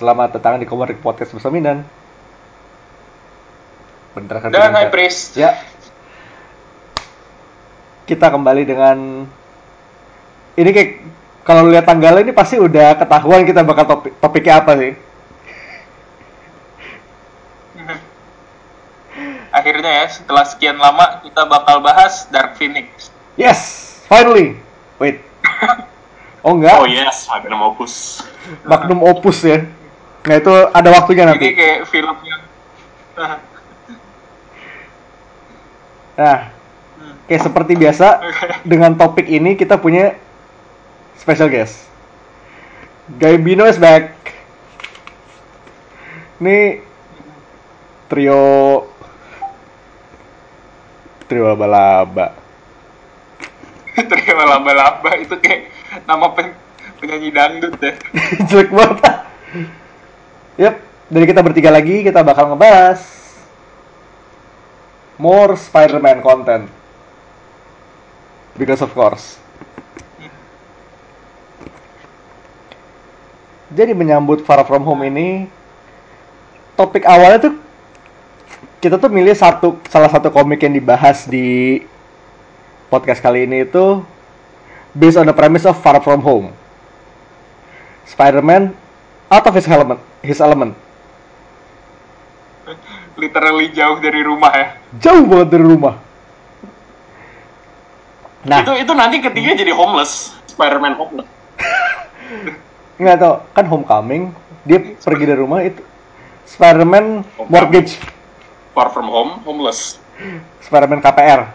Selamat datang di Komorik Podcast bersama Minan. Bener kan? Dan. High Priest. Ya. Kita kembali dengan ini kayak kalau lihat tanggalnya ini pasti udah ketahuan kita bakal topik topiknya apa sih. Akhirnya ya, setelah sekian lama kita bakal bahas Dark Phoenix. Yes, finally. Wait. Oh enggak, Oh yes, Magnum Opus. Magnum Opus ya. Nah itu ada waktunya Ini nanti. kayak film yang Nah, kayak seperti biasa dengan topik ini kita punya special guest. Guy Bino is back. Ini trio trio laba-laba. terima laba-laba itu kayak nama pen- penyanyi dangdut ya. Jelek banget. Yap, dari kita bertiga lagi kita bakal ngebahas more Spider-Man content. Because of course. Jadi menyambut Far From Home ini topik awalnya tuh kita tuh milih satu salah satu komik yang dibahas di podcast kali ini itu based on the premise of Far From Home. Spider-Man out of his element, his element. Literally jauh dari rumah ya. Jauh banget dari rumah. Nah, Itu itu nanti ketiga jadi homeless, Spider-Man homeless. nggak tau kan Homecoming dia pergi dari rumah itu Spider-Man mortgage, Far from home, homeless. Spider-Man KPR.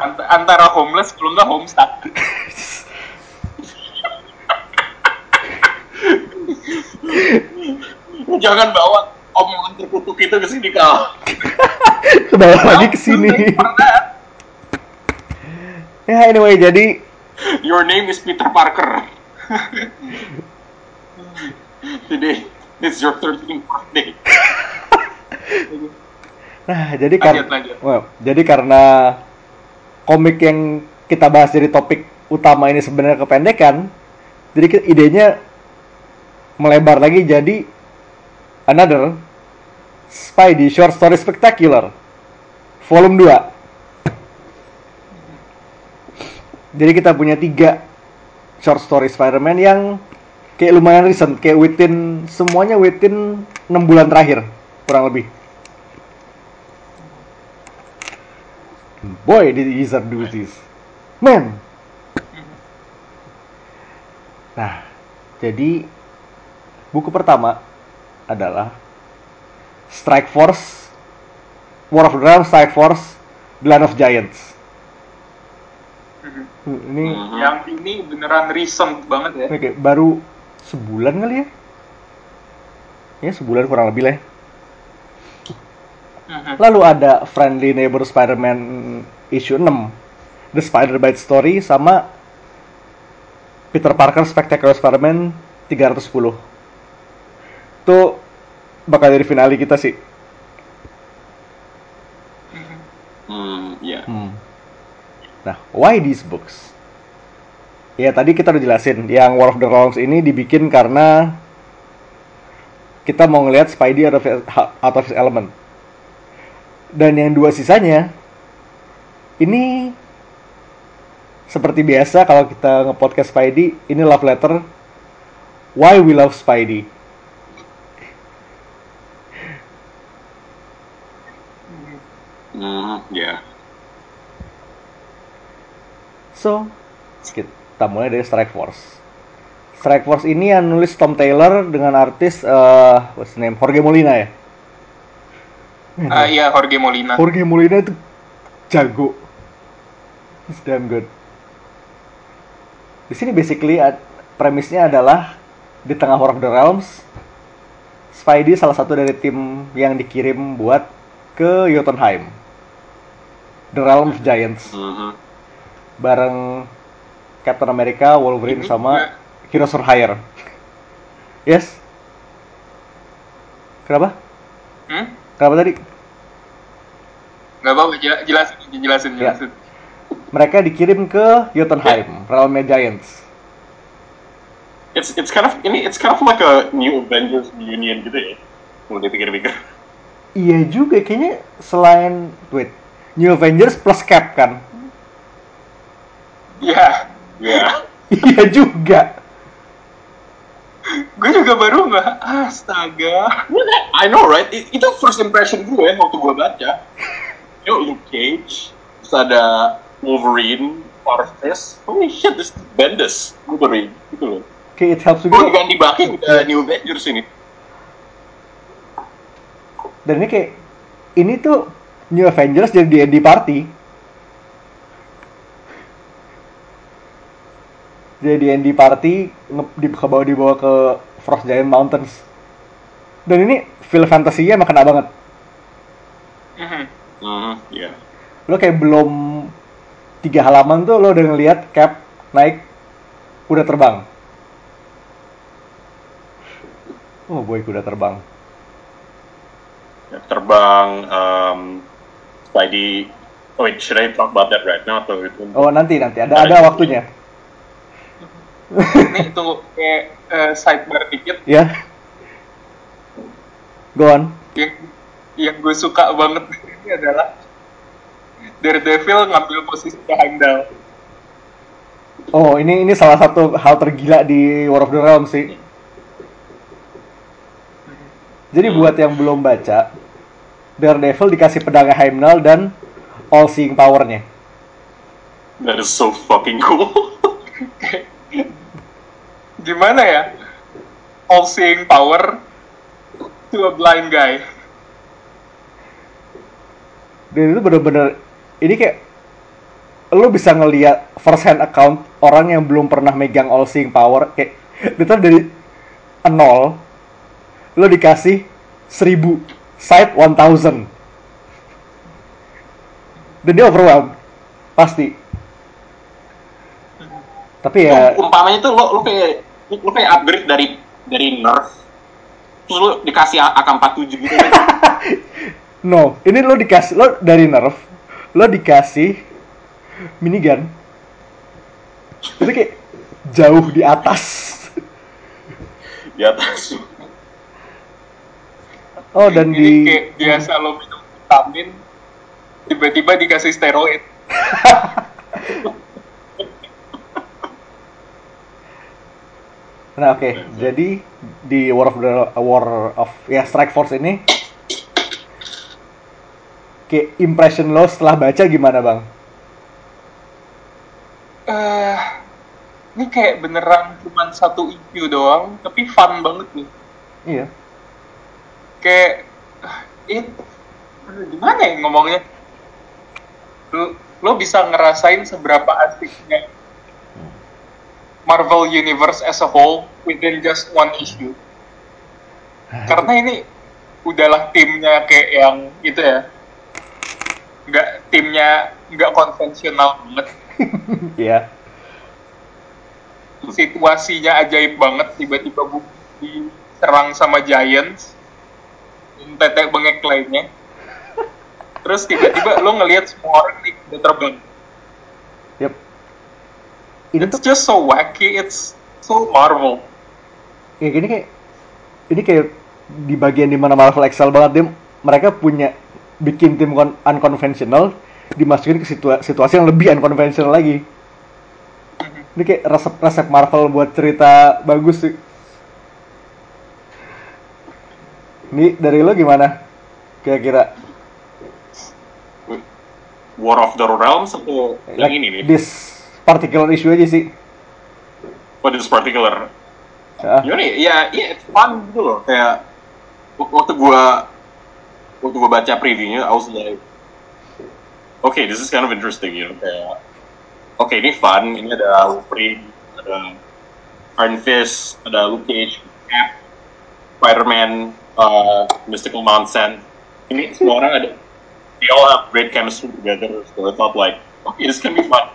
Ant- antara homeless belum nggak homestuck. Jangan bawa omongan terkutuk itu ke sini kau. Kebawa lagi ke sini. ya anyway jadi Your name is Peter Parker. Today is your 13th birthday. nah jadi karena well, jadi karena komik yang kita bahas dari topik utama ini sebenarnya kependekan, jadi idenya melebar lagi jadi another Spidey Short Story Spectacular volume 2. Jadi kita punya tiga short story Spider-Man yang kayak lumayan recent, kayak within semuanya within 6 bulan terakhir kurang lebih. Boy, did Wizard do this. Man. Nah, jadi buku pertama adalah Strike Force War of the Realms Strike Force The Land of Giants. Ini, Mhm. Yang ini beneran recent banget ya. ini kayak baru sebulan kali ya? Ya sebulan kurang lebih lah. ya. Mhm. Lalu ada Friendly Neighbor Spider-Man issue 6. The Spider-Bite Story sama Peter Parker Spectacular Spider-Man 310. Itu bakal jadi finale kita sih. Hmm, ya. Hmm. Nah, why these books? Ya tadi kita udah jelasin, yang War of the Realms ini dibikin karena kita mau ngelihat Spidey out of, out of his element. Dan yang dua sisanya, ini seperti biasa kalau kita nge-podcast Spidey, ini love letter why we love Spidey. Hmm, ya. So, kita mulai dari Strike Force. Strike Force ini yang nulis Tom Taylor dengan artis eh what's name Jorge Molina ya. Ah iya Jorge Molina. Jorge Molina itu jago. He's damn good. Di sini basically ad- premisnya adalah di tengah War of the Realms, Spidey salah satu dari tim yang dikirim buat ke Jotunheim, The Realm of Giants, Mhm. bareng Captain America, Wolverine Ini sama juga- Heroes for Hire. Yes. Kenapa? Hmm? Kenapa tadi? Gak apa-apa, jela- jelasin, jelasin, Ya. jelasin. Mereka dikirim ke Jotunheim, Realmnya Giants. it's it's kind of ini it's kind of like a new Avengers Union gitu ya. Kalau dipikir-pikir. Iya juga kayaknya selain wait New Avengers plus Cap kan. Ya, Ya. iya juga. gue juga baru nggak. Astaga. I know right? I- itu first impression gue waktu gue baca. Yo, Luke Cage, terus ada Wolverine, Farfest. Holy shit, this is Bendis. Gue ini, gitu loh. Kayak it helps Gue juga. ganti baki udah New Avengers ini. Dan ini kayak ini tuh New Avengers jadi D&D party. Jadi D&D party nge- di bawa dibawa ke Frost Giant Mountains. Dan ini feel fantasinya emang kena banget. Mhm. Hmm, ya. Lo kayak belum tiga halaman tuh lo udah ngeliat Cap naik kuda terbang. Oh boy kuda terbang. Terbang, um, Spidey. Oh, wait, should I talk about that right now atau itu? Oh nanti nanti ada ada waktunya. Ini tunggu kayak eh, sidebar dikit. Ya. Go on. Yang yang gue suka banget ini adalah Daredevil ngambil posisi Heimdall. Oh, ini ini salah satu hal tergila di War of the Realms sih. Jadi buat yang belum baca, Daredevil dikasih pedangnya Heimdall dan All Seeing Power-nya. That is so fucking cool. Gimana ya? All seeing power to a blind guy. Dan itu bener-bener ini kayak lo bisa ngeliat first hand account orang yang belum pernah megang All Seeing Power kayak itu dari nol lo dikasih 1000 side 1000 dan dia overwhelmed. Pasti. Tapi ya umpamanya tuh lo lo kayak lo kayak upgrade dari dari nerf terus lo dikasih AK47 gitu. No ini lo dikasih lo dari nerf lo dikasih minigun. Itu kayak jauh di atas. Di atas oh dan Ini di kayak biasa lo minum vitamin, tiba-tiba dikasih steroid. Nah oke, jadi di War of the War of ya Strike Force ini, kayak impression lo setelah baca gimana bang? eh ini kayak beneran cuman satu issue doang, tapi fun banget nih. Iya. Kayak ah, it gimana ya ngomongnya? Lo, lo bisa ngerasain seberapa asiknya Marvel Universe as a whole within just one issue. Karena ini udahlah timnya kayak yang itu ya. Nggak timnya nggak konvensional banget. Iya. situasinya ajaib banget tiba-tiba diserang sama Giants tetek bengek lainnya terus tiba-tiba lo ngelihat semua orang nih udah terbang Yep. Ini it's tuh just so wacky it's so Marvel kayak gini kayak ini kayak di bagian di mana Marvel excel banget dia mereka punya bikin tim kon- unconventional dimasukin ke situa- situasi yang lebih unconventional lagi. Ini kayak resep-resep Marvel buat cerita bagus sih. Ini dari lo gimana? Kira-kira War of the Realms atau yang Like, ini nih this particular issue aja sih. what is particular Ah, Gimana ya? Ya, iya, it's fun gitu loh. Kayak wak- waktu gua waktu gua baca previewnya, I was like, okay, this is kind of interesting, you know. Kayak, oke, ini fun. Ini ada Wolverine, ada Iron Fist, ada Luke Cage, Cap, Spider-Man, uh, Mystical Nonsense. Ini semua orang ada. They all have great chemistry together. So I thought like, okay, this can be fun.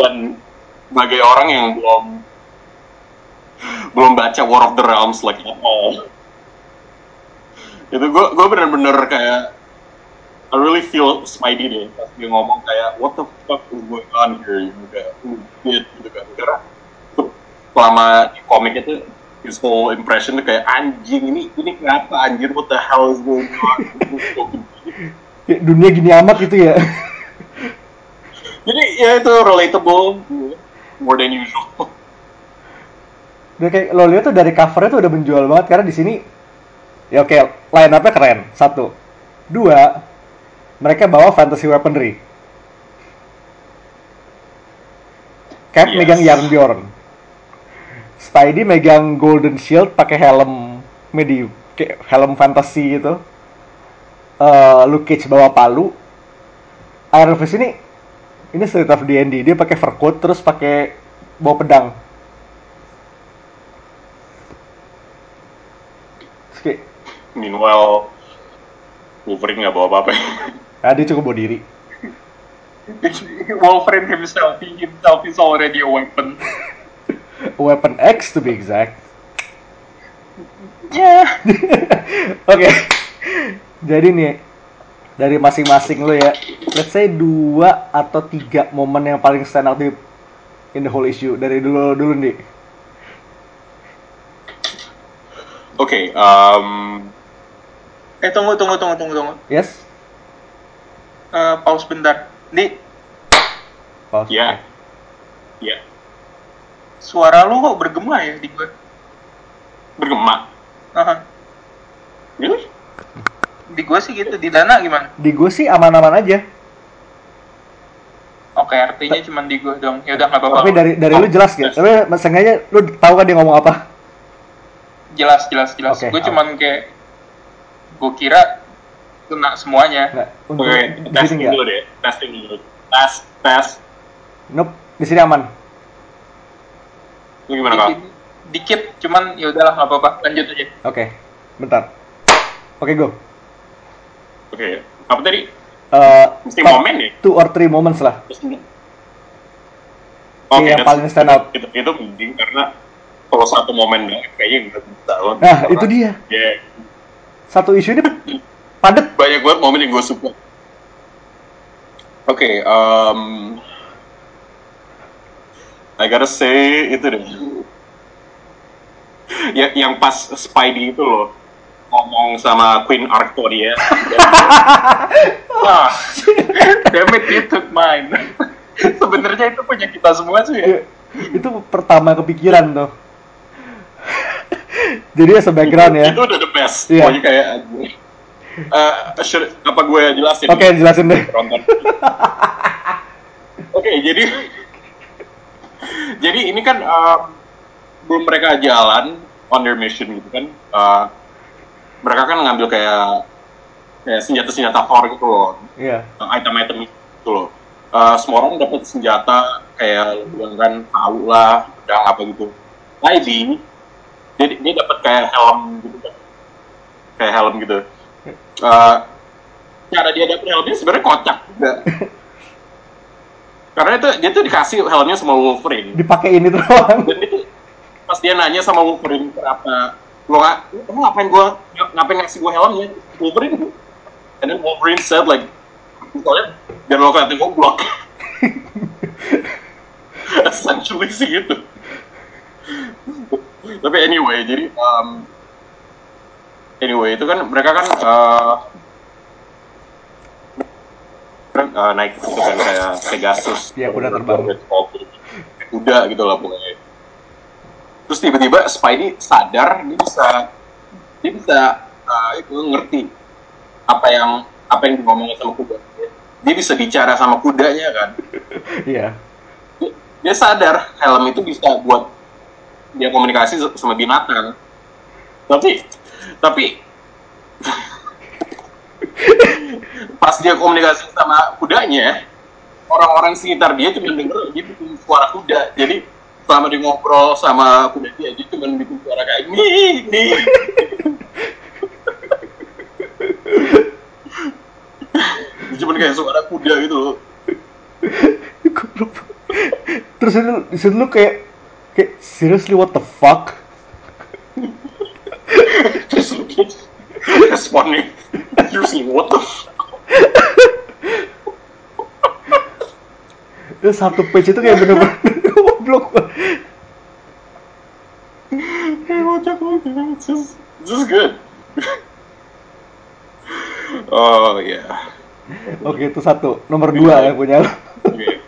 Dan sebagai orang yang belum belum baca War of the Realms like at all. Itu gue gue bener-bener kayak I really feel Spidey deh pas dia ngomong kayak what the fuck is going on here gitu gitu kan karena selama di komik itu his whole impression tuh kayak anjing ini ini kenapa anjir? What the hell is going on? Ya, dunia gini amat gitu ya. jadi ya itu relatable more than usual. Dan kayak lo lihat tuh dari covernya tuh udah menjual banget karena di sini ya oke line up-nya keren satu. Dua mereka bawa fantasy weaponry. Cap Yes. megang Yarnbjorn Spidey megang Golden Shield pakai helm medium kayak helm fantasy gitu. Eh, Luke Cage bawa palu. Iron Fist ini ini Street of D&D dia pakai fur coat terus pakai bawa pedang. Terus kayak, meanwhile Wolverine nggak bawa apa-apa. Ah, dia cukup bawa diri. Wolverine himself, he himself is already a weapon. Weapon X to be exact Yeah. Oke. Jadi nih dari masing-masing lo ya, let's say dua atau tiga momen yang paling stand out di in the whole issue dari dulu dulu nih. oke um, Eh tunggu tunggu tunggu tunggu tunggu. Yes? Eh, pause bentar. Di Pause. ya ya suara lu kok bergema ya di gue? bergema Aha. really Di gue sih gitu. Di Dana gimana? Di gue sih aman-aman aja. Oke, artinya cuma di gue dong. Ya udah nggak apa-apa. Tapi dari dari lu jelas gitu. Tapi sengaja lu tahu kan dia ngomong apa? jelas jelas jelas. Oke, gue oke. cuman kayak gue kira kena semuanya. Oke sini testing enggak. dulu deh testing dulu tes tes Nope, di sini aman. Lu gimana kak Dikit, cuman ya udahlah nggak apa-apa. Lanjut aja. Oke. Bentar. Oke, go. oke apa tadi Eh, Mesti top momen ya? Two or three moments lah. Ini. Iya, yang paling stand out. Itu, itu penting karena kalau satu momen banget kayaknya nggak bisa. Nah, Karena, itu dia. Ya, Satu isu ini padet. banyak banget momen yang gue suka. Oke, um, I gotta say itu deh. Ya, yang pas Spidey itu loh ngomong sama Queen Arctoria. Wah, damn it, you took mine. Sebenarnya itu punya kita semua sih ya. Itu pertama kepikiran tuh. Jadi ya background ya. itu udah the best. Iya. Pokoknya kayak eh should- apa gue jelasin? Oke, jelasin deh. Oke, jadi jadi ini kan eh, belum mereka jalan on their mission gitu kan. eh, mereka kan ngambil kayak kayak senjata-senjata Thor gitu loh, Iya. item-item gitu loh. Eh, semua orang dapat senjata kayak bilang kan tahu lah, pedang apa gitu. Spidey dia dia dapat kayak helm gitu kan. Kayak helm gitu. Eh, cara dia dapet helmnya sebenarnya kocak juga. Karena itu dia tuh dikasih helmnya sama Wolverine. Dipakai ini doang. Dan itu pas dia nanya sama Wolverine kenapa lo nggak lo ngapain gua ngapain ngasih gua helmnya Wolverine and then Wolverine said like soalnya biar lo kelihatan goblok essentially sih gitu tapi anyway jadi um, anyway itu kan mereka kan uh, uh, naik itu kan kayak Pegasus. Iya, kuda terbang. kuda gitu lah pokoknya. Terus tiba-tiba Spidey sadar dia bisa dia bisa uh, itu ngerti apa yang apa yang ngomongin sama kuda. Dia bisa bicara sama kudanya kan. Iya. dia, dia sadar helm itu bisa buat dia komunikasi sama binatang. Tapi tapi pas dia komunikasi sama kudanya orang-orang sekitar dia cuma denger dia bikin suara kuda jadi selama dia ngobrol sama kuda dia dia cuma bikin suara kayak nih nih dia cuma kayak suara kuda gitu loh. Terus itu di situ lu kayak kayak seriously what the fuck? terus responnya seriously what the fuck Itu satu page itu kayak bener-bener goblok. it's just, it's just good. oh yeah. Oke, itu satu. Nomor dua ya punya lo. Oke.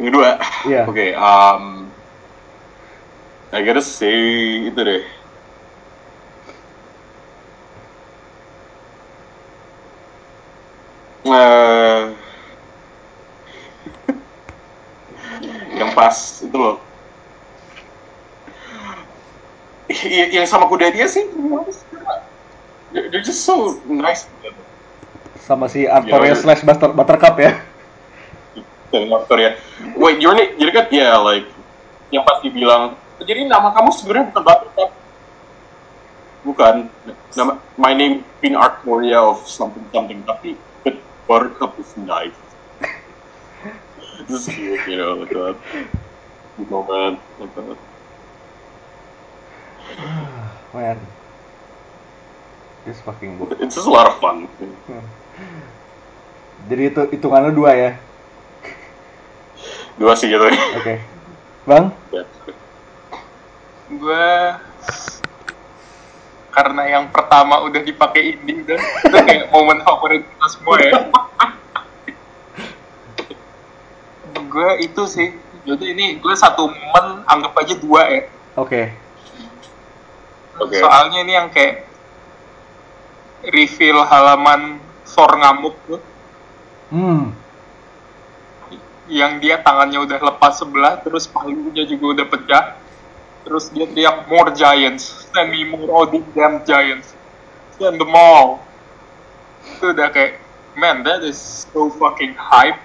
Yang kedua. Iya. Oke, um, I gotta say itu deh. Eh, yang pas itu loh. Yang sama kuda dia sih, they're just so nice. Sama si Artoria Iya. slash Butter, Buttercup ya. aktor ya. Wait, your name, jadi kan ya like yang pasti bilang, jadi nama kamu sebenarnya bukan Buttercup. Bukan. Nama my name Pin Artoria of something something tapi Buttercup is nice. This is cute, you know, like that. Good moment, like that. Man. This fucking book. It's just a lot of fun. Jadi itu hitungannya dua ya. Dua sih gitu. Oke. Bang? Ya. gue karena yang pertama udah dipakai ini dan itu kayak momen favorit kita semua ya gue itu sih jadi ini gue satu momen anggap aja dua ya Oke. Oke. soalnya ini yang kayak reveal halaman Thor ngamuk tuh Hmm. yang dia tangannya udah lepas sebelah terus palunya juga udah pecah terus dia teriak more giants. Send me more all these damn giants. Send them all. Itu udah kayak man that is so fucking hype.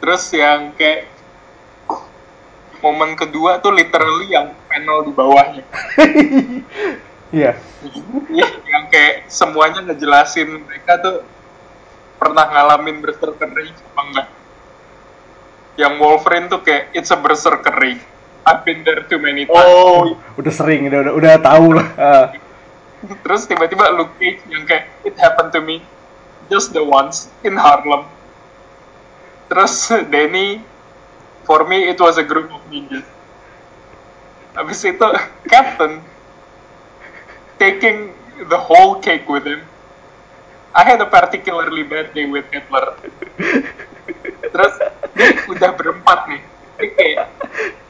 Terus yang kayak momen kedua tuh literally yang panel di bawahnya. Iya. Iya, yang kayak semuanya ngejelasin mereka tuh pernah ngalamin berserkeri apa enggak. Yang Wolverine tuh kayak it's a berserkeri. I've been there too many times. Oh, Udah sering, udah udah, udah tahu lah. Ah. Terus tiba-tiba Luke Cage yang kayak it happened to me just the once in Harlem. Terus Danny for me it was a group of ninjas. Habis itu Captain taking the whole cake with him. I had a particularly bad day with Hitler. Terus udah berempat nih. Ini kayak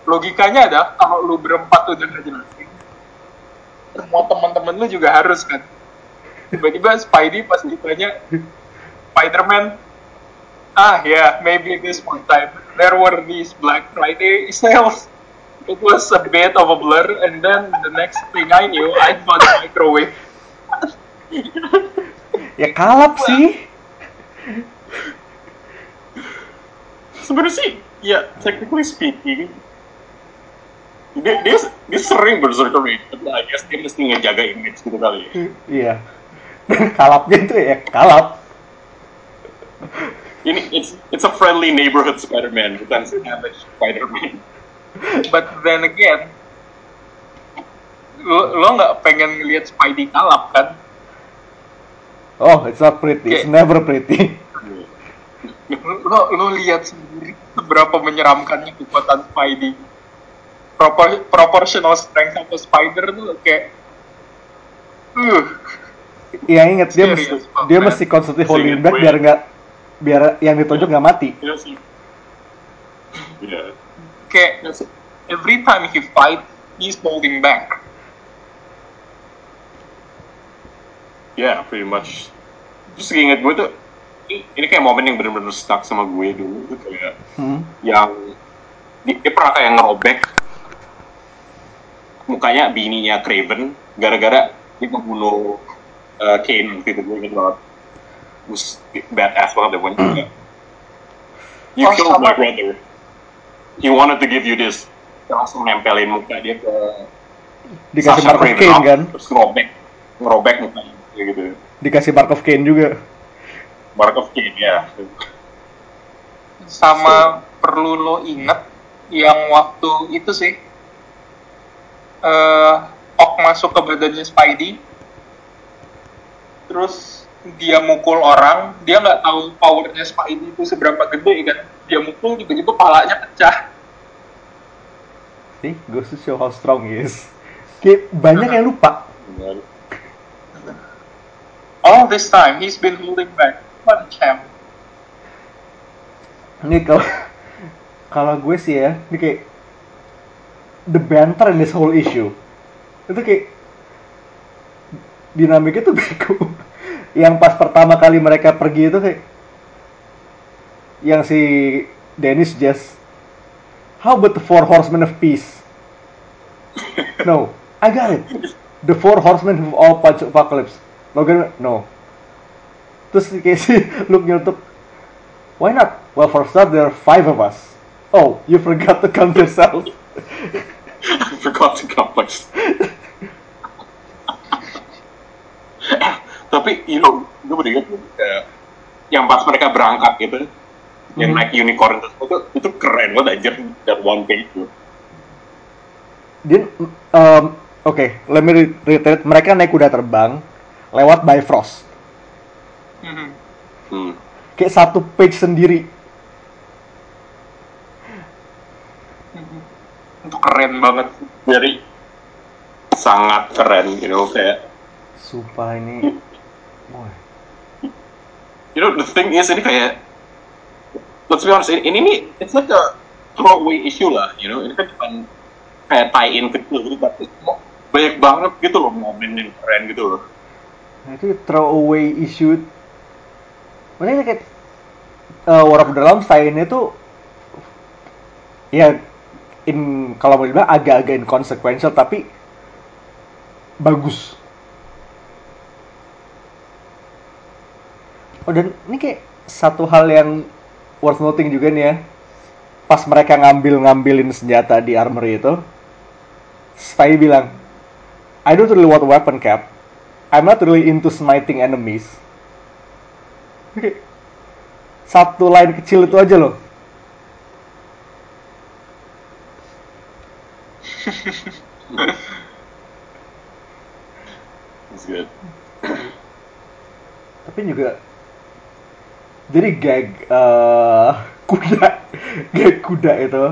logikanya ada kalau lu berempat udah ngejelasin, semua teman-teman lu juga harus kan. Tiba-tiba Spidey pas ditanya Spider-Man, ah ya, yeah, maybe this one time there were these Black Friday sales. It was a bit of a blur, and then the next thing I knew, I found a microwave. Ya kalap sih. sebenarnya sih, ya technically speaking, dia dia, dia sering berserkeri, tapi I guess dia mesti ngejaga image gitu kali. ya. Iya. Kalapnya itu ya kalap. Ini it's it's a friendly neighborhood Spider-Man, bukan savage Spider-Man. But then again, lo lo nggak pengen ngelihat Spidey kalap kan? Oh, it's not pretty. It's Oke. never pretty. Lo lo lihat sendiri seberapa menyeramkannya kekuatan Spidey. Propor proportional strength sama Spider tuh kayak, uh, Iya inget dia mesti dia mesti constantly holding back biar nggak biar yang ditonjok nggak mati. Iya sih. Iya. kayak every time he fight, he's holding back. Ya, pretty much. Terus inget gue tuh, ini, ini kayak momen yang bener-bener stuck sama gue dulu tuh kayak Hmm. yang dia, dia pernah kayak ngerobek mukanya bininya Craven gara-gara dia membunuh uh, Kane waktu itu gue inget banget. Terus badass banget deh pokoknya. kayak, You Oh, killed my brother. He wanted to give you this. Dia langsung nempelin muka dia ke Dikasih Sasha Mark of Craven Kane up, kan? Terus ngerobek, ngerobek mukanya kayak gitu. Dikasih Mark of Kane juga. Mark of Kane ya. Sama perlu lo inget yang waktu itu sih, eh Ok masuk ke badannya Spidey, terus dia mukul orang dia nggak tahu powernya Spidey itu seberapa gede kan dia mukul tiba-tiba palanya pecah See, goes to show how strong he is. Kayak banyak yang lupa. Benar. All this time he's been holding back what a champ Ini kalau kalau gue sih ya, ini kayak the banter in this whole issue itu kayak dinamiknya tuh bego. Yang pas pertama kali mereka pergi itu kayak yang si Dennis just How about the four horsemen of peace? No, I got it. The four horsemen who all punch apocalypse. Logan, no. Terus si Luke nyeletuk, Why not? Well, for start, there are five of us. Oh, you forgot to count yourself. I forgot to complex. Tapi, you know, gue ingat kayak yang pas mereka berangkat gitu, yang Hmm. naik unicorn itu, itu, itu keren banget anjir, that one page tuh. Dia, um, oke, let me re- reiterate. Mereka naik kuda terbang lewat Bifrost. Mhm. Hmm. Kayak satu page sendiri. Mhm. itu keren banget Jadi, sangat keren, you know, kayak, Sumpah ini. Boy. you know, the thing is, ini kayak, let's be honest, ini, ini nih, it's like a throwaway issue lah, you know, ini kan cuma kayak tie-in kecil gitu, tapi banyak banget gitu loh momen yang keren gitu loh. Nah, itu throwaway issue. Makanya kayak uh, War of the itu ya in kalau mau dibilang agak-agak inconsequential tapi bagus. Oh dan ini kayak satu hal yang worth noting juga nih ya. Pas mereka ngambil-ngambilin senjata di armory itu, Spy bilang, I don't really want weapon cap. I'm not really into smiting enemies. Satu line kecil itu aja loh. It's good. Tapi juga jadi gag eh, kuda, gag kuda itu.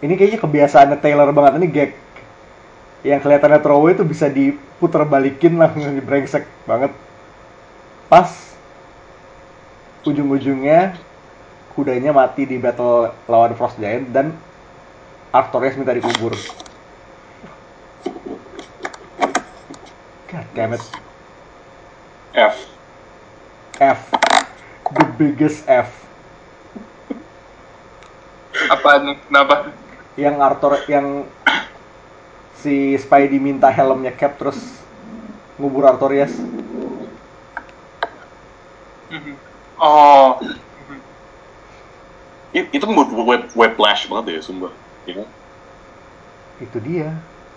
Ini kayaknya kebiasaannya Taylor banget ini gag yang kelihatannya throwaway itu bisa diputar balikin langsung dibrengsek banget. Pas ujung-ujungnya kudanya mati di battle lawan Frost Giant dan Artorias minta dikubur. God damn it. F. F. The biggest F. apa nih kenapa Yang Arthur yang si Spidey minta helmnya Cap terus ngubur Artorias. Mhm. oh Mhm. It, itu mood web whiplash banget ya, sumpah. You know? Itu dia.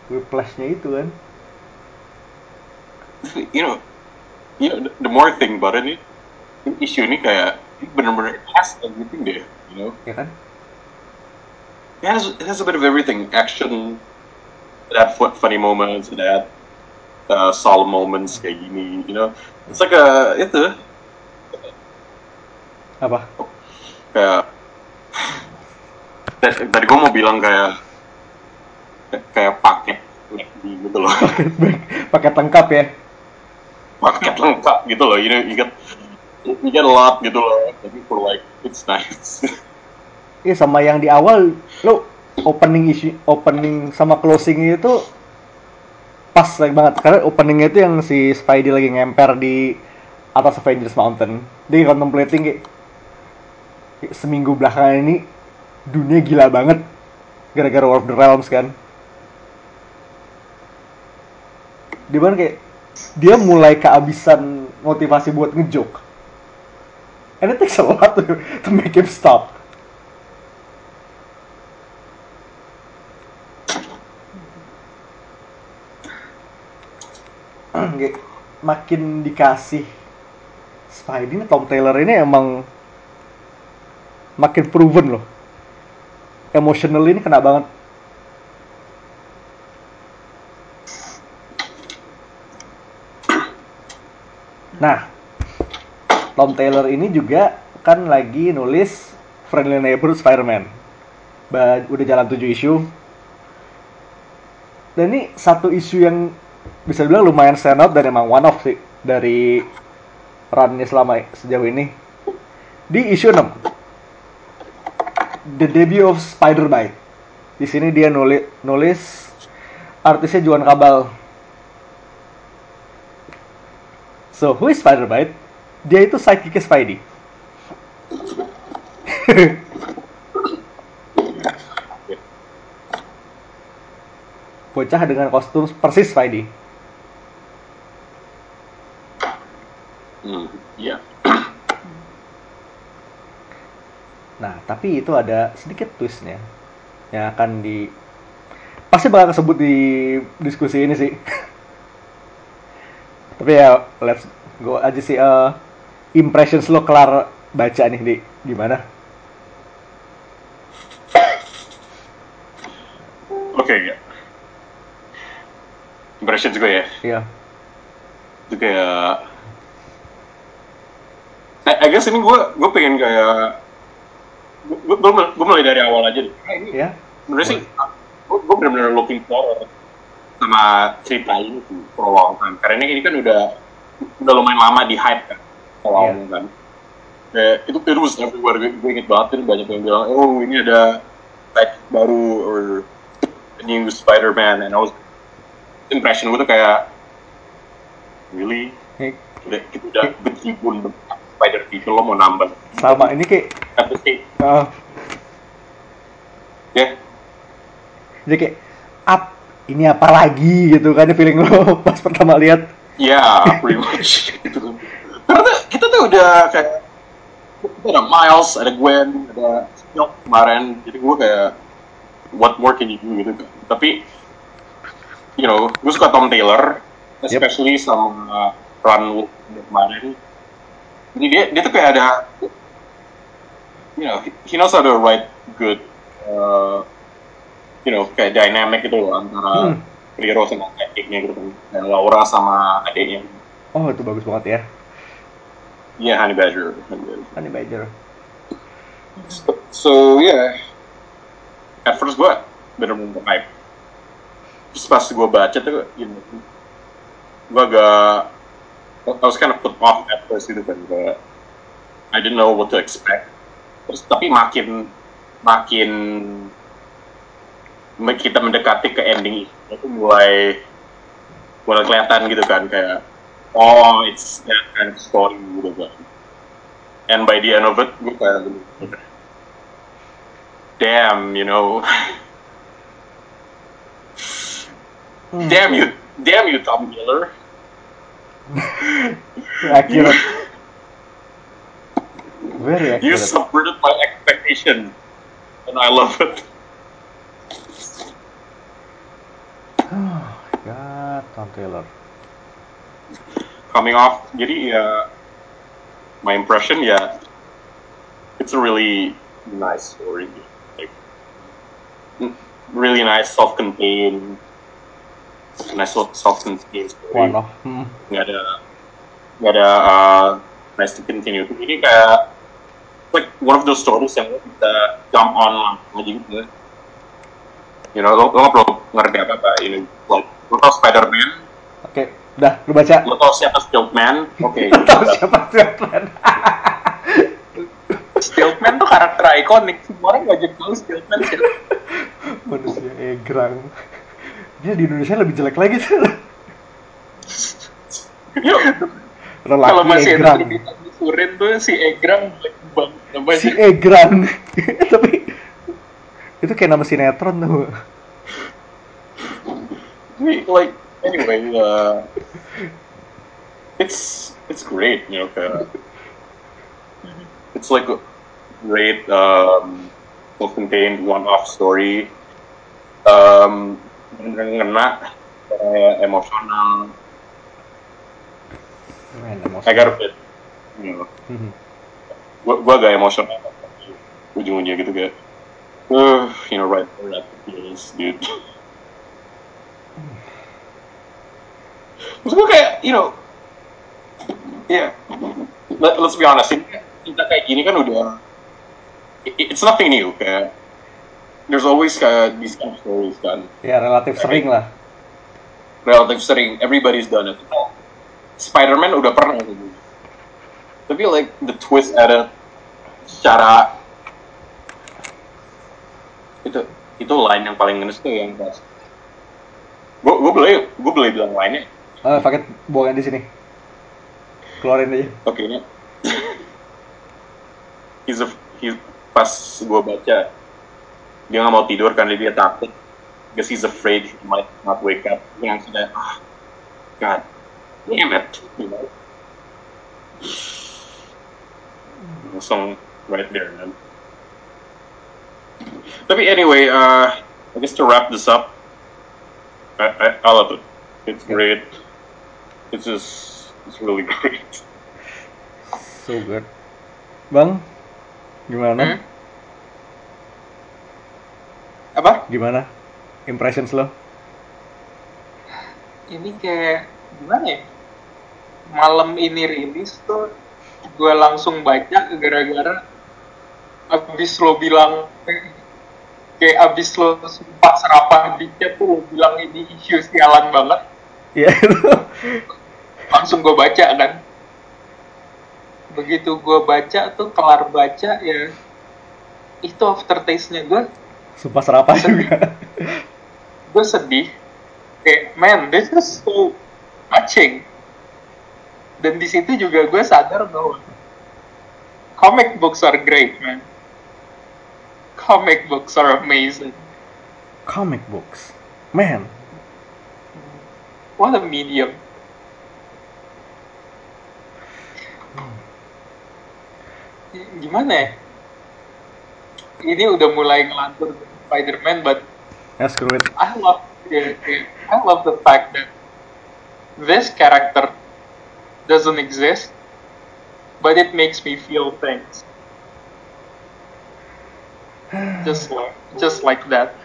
Whiplash-nya itu kan. you know, you know, the, more I think about it, isu ini kayak ini bener-bener it has everything deh, you know. Ya kan? It has it has a bit of everything. Action, fu- funny moments, it had uh, solemn moments kayak gini, you know. It's like a itu Apa? kayak tadi, gue mau bilang kayak kayak paket gitu loh, Pakai lengkap ya. paket lengkap gitu loh. You know, you get you get a lot gitu loh. Tapi for like it's nice. Iya sama yang di awal lo opening issue opening sama closing itu pas like banget. Karena openingnya itu yang si Spidey lagi ngemper di atas Avengers Mountain. Dia contemplating kayak, kayak seminggu belakangan ini dunia gila banget. Gara-gara War of the Realms kan. Bilang kayak dia mulai kehabisan motivasi buat ngejoke. And it takes a lot to make him stop makin dikasih Spidey Tom Taylor ini emang makin proven loh emotional ini kena banget Nah, Tom Taylor ini juga kan lagi nulis Friendly Neighborhood Spider-Man. Udah jalan 7 isu. Dan ini satu isu yang bisa dibilang lumayan stand out dan emang one off sih dari runnya selama sejauh ini. Di isu 6. The Debut of Spider-Bite. Di sini dia nulis nulis artisnya Juan Kabal. So, who is Spider-Bite? Dia itu sidekicknya Spidey. Bocah dengan kostum persis Spidey. Hmm, iya. Nah, tapi itu ada sedikit twistnya yang akan di pasti bakal kesebut di diskusi ini sih. tapi ya let's go aja sih. eh, impressions lo kelar baca nih di gimana? Oke, ya. Impression juga ya. Iya. Itu kayak I, I guess ini gue gue pengen kayak gue gue mulai dari awal aja deh. Nah, ini Iya. sebenarnya sih gue benar-benar looking forward sama cerita ini tuh for a long time karena ini, ini kan udah udah lumayan lama di hype kan awalnya kan kayak itu itu was everywhere gue, gue inget banget tuh banyak yang bilang oh ini ada like baru or a new Spider-Man and I was impression gue tuh kayak really udah kita udah berjibun Spider People lo mau nambah Sama ini kayak the same eh, ya jadi kayak up ini apa lagi gitu kan feeling lo pas pertama lihat. Ya, pretty much. Gitu. Karena tuh, kita tuh udah kayak kita ada Miles, ada Gwen, ada Silk kemarin. Jadi gue kayak what more can you do gitu. Tapi you know, gue suka Tom Taylor, especially sama Run Wood kemarin. Jadi dia dia tuh kayak ada you know, he, he knows how to write good uh, you know, kayak dynamic gitu loh antara Hmm. Riro sama adiknya gitu kan. Dan Laura sama adiknya. Oh itu bagus banget ya. Iya, Honey Badger. Honey Badger. Honey Badger. So, so, yeah. At first gue bener-bener hype. Terus pas gue baca tuh, know, gue agak, I was kind of put off at first gitu kan. Kayak, I didn't know what to expect. Terus tapi makin, makin kita mendekati ke ending itu mulai mulai kelihatan gitu kan kayak oh it's that kind of story gitu kan and by the end of it gue kayak damn you know damn you damn you Tom Miller Accurate. Very accurate. you accurate. subverted my expectation and I love it Oh my God, Tom Taylor. coming off jadi ya my impression ya it's a really nice story like mm, really nice self-contained nice story One of. Hmm. nggak ada nggak ada uh, nice to continue ini kayak like one of those stories yang lo bisa jump on aja gitu you know lo, lo perlu ngerti apa apa ini like lo tau Spider-Man Oke, udah lu baca. lo tau siapa Stealth-Man oke Tahu siapa Steelman? Steelman tuh karakter ikonik. Semua orang wajib tahu Steelman siapa. Manusia egrang. Dia di Indonesia lebih jelek lagi. Yuk, Lelaki Kalau masih ada egrang. di Surin tuh si Egrang jelek banget. Si sih? egrang. Tapi itu kayak nama sinetron tuh. like anyway, uh, it's it's great, you know. it's like a great um, self-contained one-off story. Um, ngena, kayak emosional. Men, emosi. I got a bit, you know, Mhm. gua, gua agak emosional ujung-ujungnya gitu kayak, uh, you know, right, right, feels, dude. Terus gue kayak, you know, Yeah. Let, let's be honest, ini kita kayak gini kan udah it- it's nothing new kayak there's always kayak these kind of stories kan Ya relatif sering lah. relatif sering. Everybody's done it. Spider-Man udah pernah. Gitu tapi like the twist ada secara itu itu line yang paling ngenes tuh yang pas. Gue gue boleh gue boleh bilang line-nya. Eh, paket buangin di sini. Keluarin aja. oke ini. He's a, he's, pas gue baca dia nggak mau tidur karena dia takut. Because he's afraid he might not wake up. Yang sudah ah God damn it. You know langsung right there man. Tapi anyway uh, I guess to wrap this up I, I, I love it. It's great. It's just it's really great. So good. Bang, gimana? Hmm? Apa? Gimana? Impressions lo? Ini kayak gimana ya? Malam ini rilis tuh gue langsung baca gara-gara abis lo bilang kayak abis lo sempat serapah di chat tuh lo bilang ini isu sialan banget Iya itu. langsung gue baca kan begitu gue baca tuh kelar baca ya itu aftertaste-nya gue Sumpah serapah juga. gue sedih. Kayak man this is so touching. Dan di situ juga gue sadar bahwa comic books are great man. Comic books are amazing. Comic books. Man, what a medium. Gimana ya ini udah mulai ngelantur Spider-Man but ya screw it. I love yeah, yeah. I love the fact that this character doesn't exist, but it makes me feel things. Just like just like that.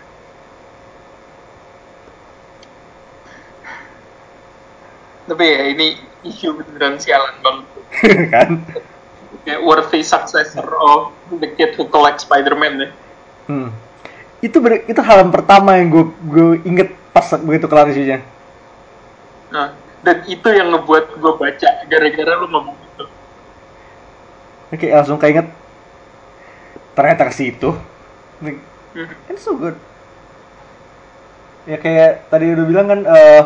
Tapi ya ini isu beneran sialan banget. kan? Kayak worthy successor of the kid who collects Spider-Man deh. Hmm. Itu ber- itu hal yang pertama yang gue gue inget pas begitu kelar isunya. Nah, dan itu yang ngebuat gue baca gara-gara lu ngomong itu. Oke, langsung keinget ternyata ke situ. Like, Hmm. It's so good. Ya kayak tadi udah bilang kan, eh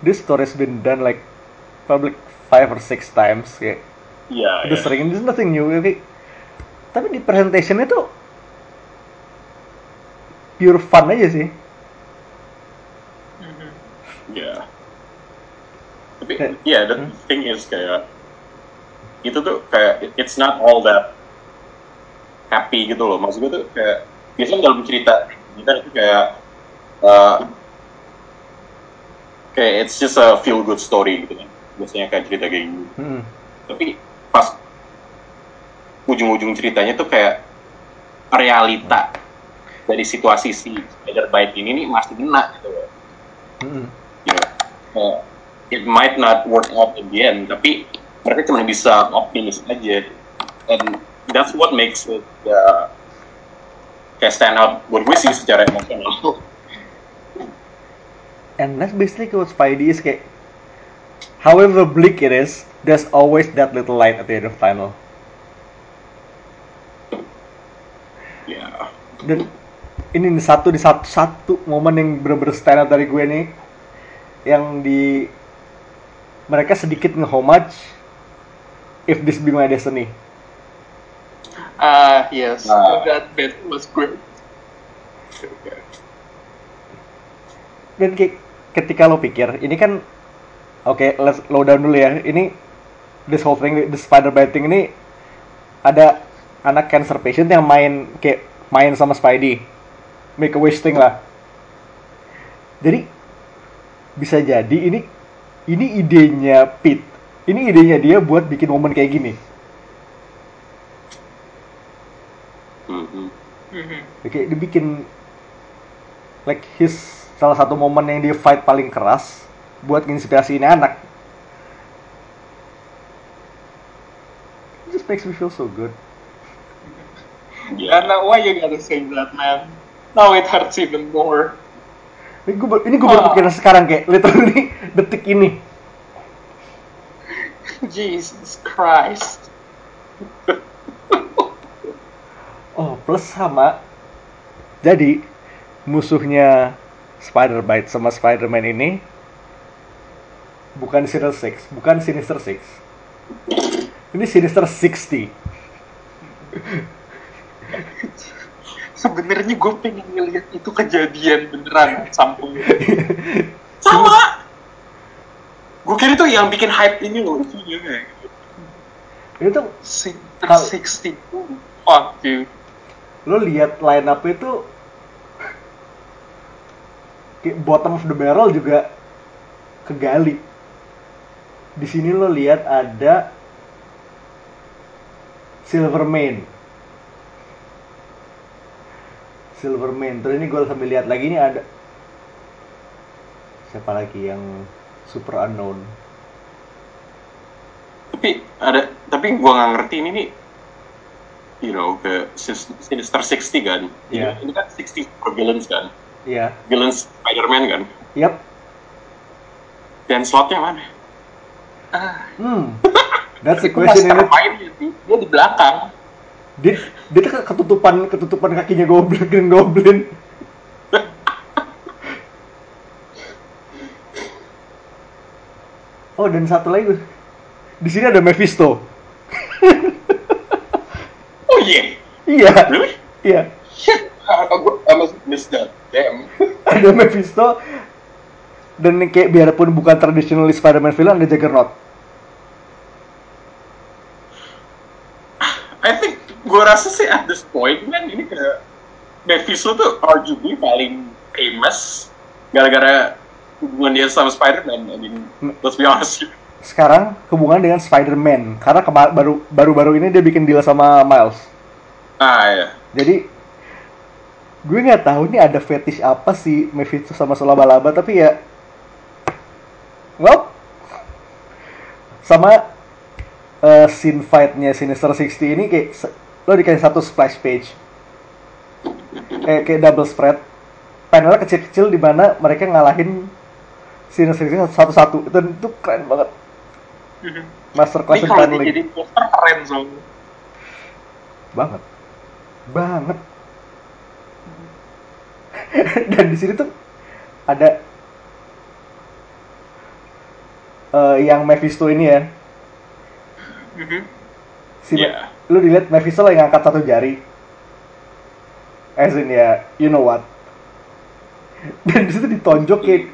this story's been done like public five or six times kayak yeah, udah yeah. sering, is nothing new. Tapi, tapi di presentationnya tuh pure fun aja sih. Mhm. Yeah. Tapi yeah, the hmm. thing is kayak itu tuh kayak it- it's not all that happy gitu loh. Maksud gue tuh kayak biasanya dalam cerita kita itu kayak uh, kayak it's just a feel good story gitu kan. Biasanya kayak cerita kayak gitu. Hmm. Tapi pas ujung-ujung ceritanya tuh kayak realita dari situasi si Spider Bite ini nih masih kena gitu loh Hmm. you know, uh, it might not work out in the end, tapi mereka cuma bisa optimis aja, and that's what makes it uh, kayak stand out buat gue sih secara emosional. And that's basically what Spidey is kayak however bleak it is, there's always that little light at the end of the tunnel. yeah, Dan ini nih satu di satu satu momen yang bener-bener stand out dari gue nih yang di mereka sedikit nge-homage If This Be My Destiny. Ah, yes. Ah. That bit was great. Dan kayak ketika lo pikir, ini kan oke, let's slow down dulu ya. Ini this whole thing, the spider biting ini ada anak cancer patient yang main kayak main sama Spidey. Make a wish thing lah. Jadi bisa jadi ini ini idenya Pete. Ini idenya dia buat bikin momen kayak gini. Mhm. Mhm. Oke, dia bikin like his salah satu momen yang dia fight paling keras buat nginspirasi ini anak. just makes me feel so good. Yeah. Karena why you gotta say that, man? Now it hurts even more. Ini gue ini gue baru Ah. pikiran sekarang kayak literally detik ini. Jesus Christ. Oh, plus sama. Jadi musuhnya Spider-Bite sama Spider-Man ini bukan Sinister Six, bukan Sinister Six. Ini Sinister 60. Sebenarnya gue pengen ngeliat itu kejadian beneran sampul. Sama. Gue kira itu yang bikin hype ini loh. Iya, kayak gitu. Ini tuh Sinister Kal- 60. Fuck you. lo lihat line up itu kayak bottom of the barrel juga kegali. Di sini lo lihat ada Silvermane. Silvermane. Terus ini gue sambil lihat lagi ini ada siapa lagi yang super unknown. Tapi ada, tapi gue nggak ngerti ini nih. You know, ke Sin- Sinister 60 kan. Iya. Ini, ini kan 60 for villains kan. Iya. Villains Spider-Man kan. Yap. Dan slotnya mana? Hmm. That's the question in it. mastermind sih. Dia di belakang. Dia, dia tuh ketutupan ketutupan kakinya Goblin Green Goblin. Oh dan satu lagi di sini ada Mephisto. Oh iya. Iya, Really? iya. Ada Mephisto dan ini kayak biarpun bukan traditional Spider-Man villain ada Juggernaut. I think gue rasa sih at this point kan ini kayak Mephisto tuh arguably paling famous gara-gara hubungan dia sama Spider-Man. I mean, let's be honest. Sekarang hubungan dengan Spider-Man karena baru baru-baru ini dia bikin deal sama Miles. Ah ya. Jadi gue nggak tahu ini ada fetish apa sih Mephisto sama laba-laba tapi ya well sama eh, scene fight-nya Sinister 60 ini kayak lo dikasih satu splash page. Kayak kayak double spread. Panelnya kecil-kecil di mana mereka ngalahin 60 satu-satu. Itu itu keren banget. Masterclass Ini in kalau jadi poster keren soalnya. banget. Banget. Dan di sini tuh ada eh, yang Mephisto ini ya. Mhm. si Iya. Lu dilihat Mephisto lagi ngangkat satu jari as in ya you know what dan di situ ditonjok kayak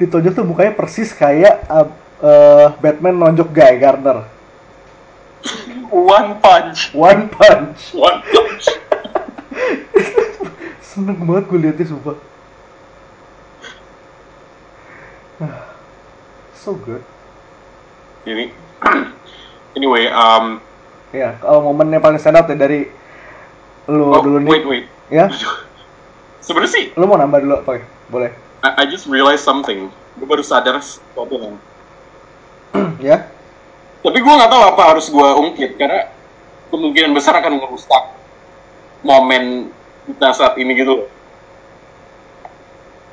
ditonjok tuh mukanya persis kayak uh, uh, Batman nonjok Guy Gardner One punch. one punch One punch. seneng banget gue liatnya sumpah Ah, so good Ini. Anyway, um, ya kalau momennya paling stand out ya dari lu oh, dulu nih. wait, wait. ya? Sebenarnya sih, lu mau nambah dulu apa boleh. I, I just realized something. Gue baru sadar sesuatu kan. ya? Tapi gue nggak tahu apa harus gue ungkit karena kemungkinan besar akan merusak momen kita saat ini gitu loh.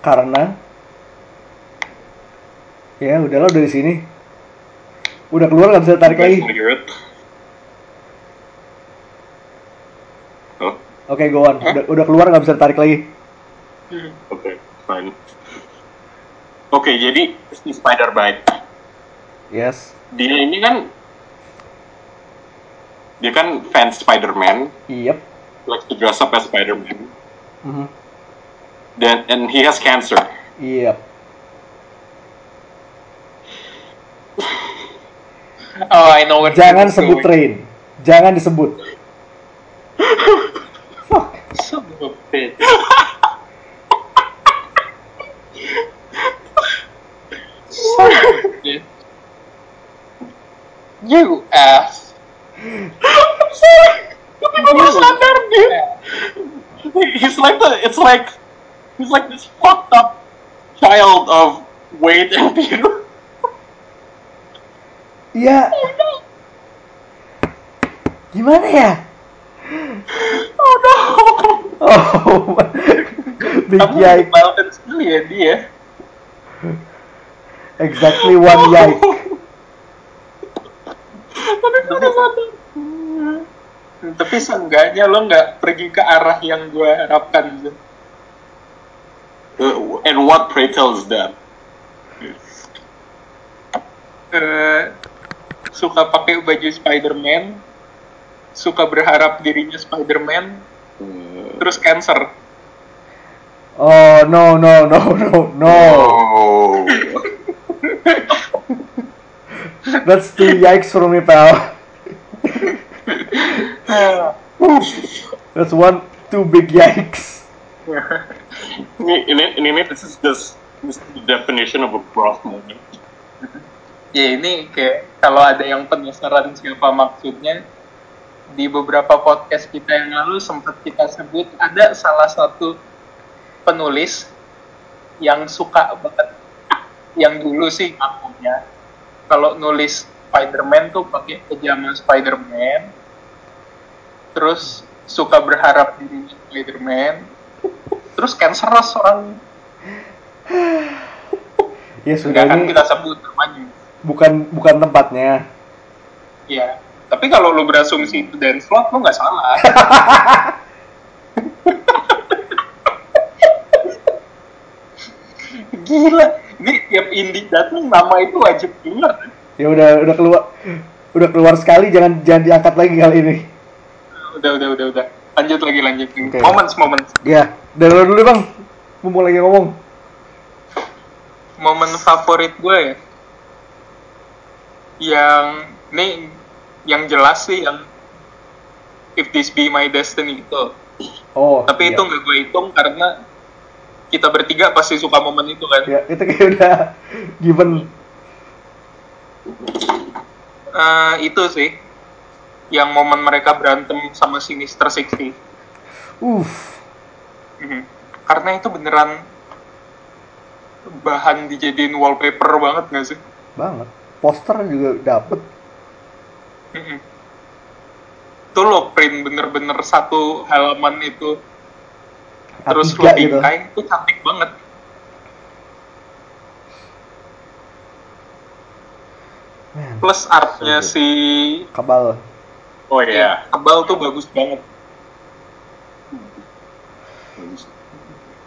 karena? Ya udah lo dari sini. Udah keluar nggak bisa tarik lagi Oh, oke go on. Udah, udah keluar nggak bisa tarik lagi. Oke, fine. Oke, jadi si Spider-Bite. yes. Dia ini kan dia kan fans Spider-Man, yep. Likes to dress up as Spider-Man, Mhm. dan and he has cancer. yep. Oh, I know where jangan sebut going. train. Jangan disebut fuck Son of a bitch. Son of a bitch. You ass. I'm sorry. Tapi gue baru sadar dia. He's like the, it's like, he's like this fucked up child of Wade and Peter. yeah Iya. Gimana ya? Oh no. Oh, big Kamu yike. menyebalkan sekali ya dia. Exactly one yike. Tapi udah sadar. Tapi seenggaknya lo nggak pergi ke arah yang gue harapkan. gitu. Uh, and what pray tell is that? Eh, suka pakai baju Spider-Man, suka berharap dirinya Spider-Man, Uh, terus cancer. Oh no no no no no. That's two yikes for me, pal. That's one two big yikes. ini, ini, ini, this is just this is the definition of a broth moment. ya ini kayak kalau ada yang penasaran siapa maksudnya di beberapa podcast kita yang lalu sempat kita sebut ada salah satu penulis yang suka banget yang dulu sih ngakunya kalau nulis Spider-Man tuh pakai pejama Spider-Man terus suka berharap dirinya Spider-Man terus cancerous orang Ya sudah nggak ini kita sebut namanya bukan bukan tempatnya. Iya. Tapi kalau lu berasumsi itu dan slot, lu nggak salah. Gila. Ini tiap indie datang nama itu wajib keluar. Ya udah udah keluar udah keluar sekali jangan jangan diangkat lagi kali ini. Udah, udah, udah, udah. Lanjut lagi, lanjut. Oke. Moments, moments. Ya, dari lo dulu bang. Mumpung lagi ngomong. Momen favorit gue ya. Yang, ini yang jelas sih yang If This Be My Destiny itu. Oh. Tapi iya. itu nggak gue hitung karena kita bertiga pasti suka momen itu kan. Ya itu kayak udah given. Eh, itu sih yang momen mereka berantem sama Sinister Sixty Uff. Mhm. karena itu beneran bahan dijadiin wallpaper banget gak sih Banget. Poster juga dapet. Mhm. itu lo print bener-bener satu halaman itu terus lo A3 gitu. bingkai itu cantik banget Man, plus artnya so si kabal. Oh yeah. Abal tuh bagus banget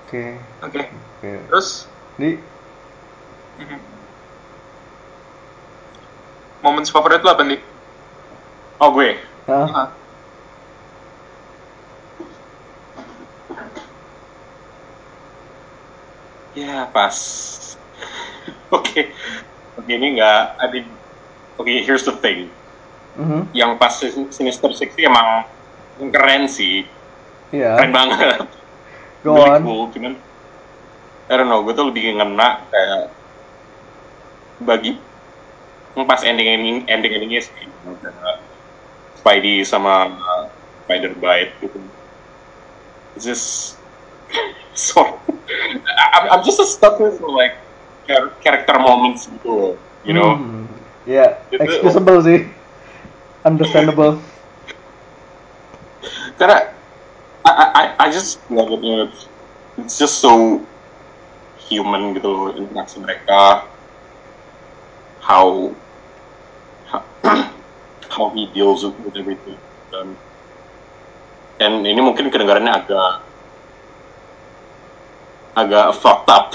Oke. oke Oke. terus Di mhm. momen favorit lo apa nih Oh gue. Ah. Ya pas. Oke. Oke ini nggak ada. Oke here's the thing. Mhm. Yang pas Sin- Sinister Six emang keren sih. Iya. Keren banget. Go Really on. cool. Cuman I don't know. Gue tuh lebih ngena kayak bagi pas ending ending ending endingnya sih. Spidey sama uh, Spider Bite gitu. It's just so I'm, I'm just a sucker for like char- character moments gitu, you know. Ya, Itu- excusable sih. Understandable. Karena I, I, I- just love it, you know, it's, it's just so human gitu loh interaksi mereka. How how, how he deals with, everything. Dan, dan ini mungkin kedengarannya agak agak fucked up.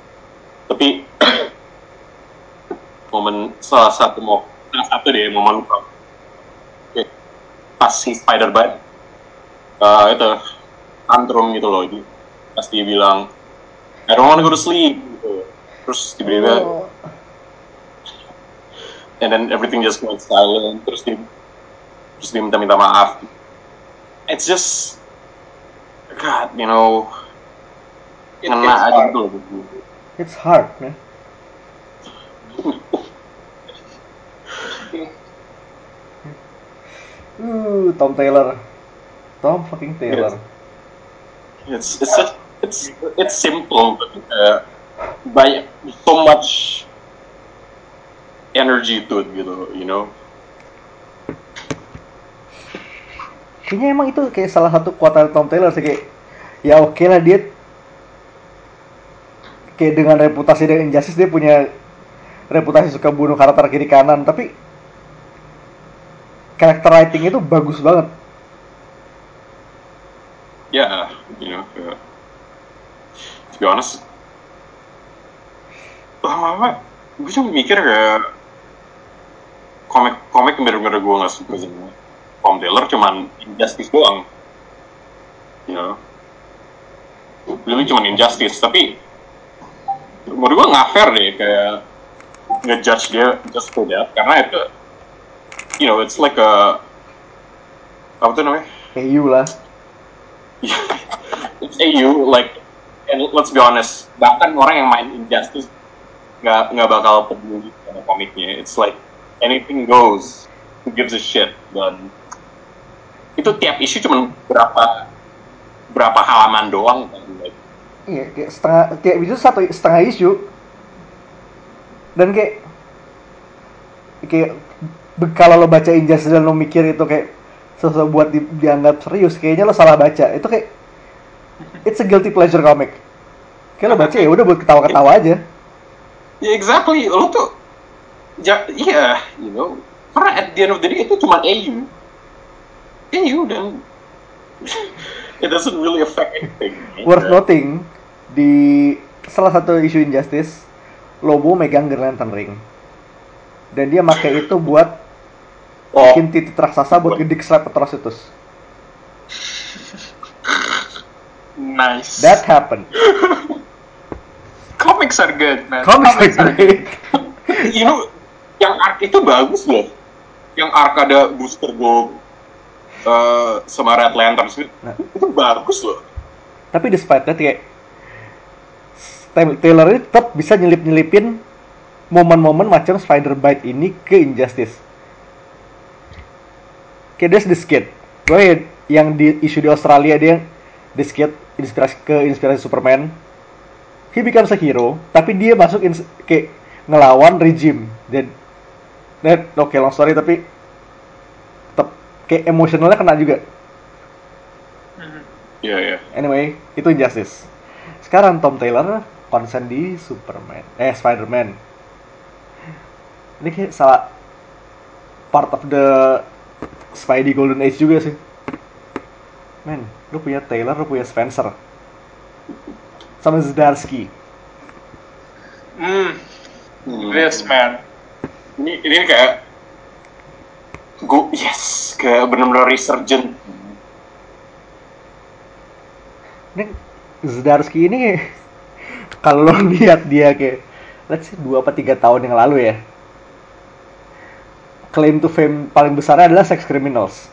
Tapi momen salah satu mau salah satu deh momen Oke. pas si Spider Bite eh, itu tantrum gitu loh dia pas dia bilang I don't wanna go to sleep gitu. terus tiba-tiba Oh. And then everything just went silent terus dia terus dia minta-minta maaf it's just God you know It- ngena it's aja hard. gitu loh. It's hard, man. Uh, Tom Taylor. Tom fucking Taylor. It's it's such, it's it's simple, but uh, banyak so much energy to it gitu, you know. kayaknya emang itu kayak salah satu kuatan Tom Taylor sih kayak ya oke lah dia kayak dengan reputasi dengan Injustice dia punya reputasi suka bunuh karakter kiri kanan tapi karakter writing itu bagus banget Yeah, you know, uh, to be honest, lama-lama gue cuma mikir kayak komik komik bener-bener gue nggak suka sama Tom Taylor cuman Injustice doang, you know, really cuman Injustice tapi menurut gue nggak fair deh kayak ngejudge dia just for that karena itu you know it's like a apa tuh namanya? You lah. It's AU like and let's be honest bahkan orang yang main Injustice nggak nggak bakal peduli sama komiknya. It's like anything goes who gives a shit dan itu tiap isu cuma berapa berapa halaman doang kan iya kayak setengah kayak itu satu setengah isu dan kayak kayak kalau lo baca Injustice dan lo mikir itu kayak sesuatu buat di- dianggap serius kayaknya lo salah baca. Itu kayak it's a guilty pleasure comic. Kayak lo baca ya udah buat ketawa-ketawa aja. Yeah exactly. Lo tuh ja, iya you know. Karena at the end of the day itu cuma AU AU dan it doesn't really affect anything. Worth noting di salah satu isu Injustice Lobo megang Green Lantern ring. Dan dia pakai itu buat oh. bikin titik raksasa buat gedik slap atrocitus Nice. that happened. Comics are good, man. comics are great you know yang arc itu bagus loh yang arc ada Booster Gold uh, sama Red Lantern Nah. itu bagus loh tapi despite that kayak Taylor ini tetap bisa nyelip-nyelipin momen-momen macam Spider Bite ini ke Injustice. Kayak there's this kid. Gue yang di isu di Australia dia this kid inspirasi ke inspirasi Superman. He becomes a hero, tapi dia masuk kayak ngelawan regime. Dan dan oke long story tapi tetap kayak emosionalnya kena juga. Mhm. Iya iya Anyway, itu Injustice. Sekarang Tom Taylor konsen di Superman, eh Spider-Man. Ini kayak salah part of the Spidey Golden Age juga sih. Men, lu punya Taylor, lu punya Spencer. Sama Zdarsky. Hmm, Hmm. this man. Ini ini kayak gue yes kayak benar-benar resurgent Ini Zdarsky ini kalau lo lihat dia kayak let's say 2 apa 3 tahun yang lalu ya. Claim to fame paling besarnya adalah Sex Criminals.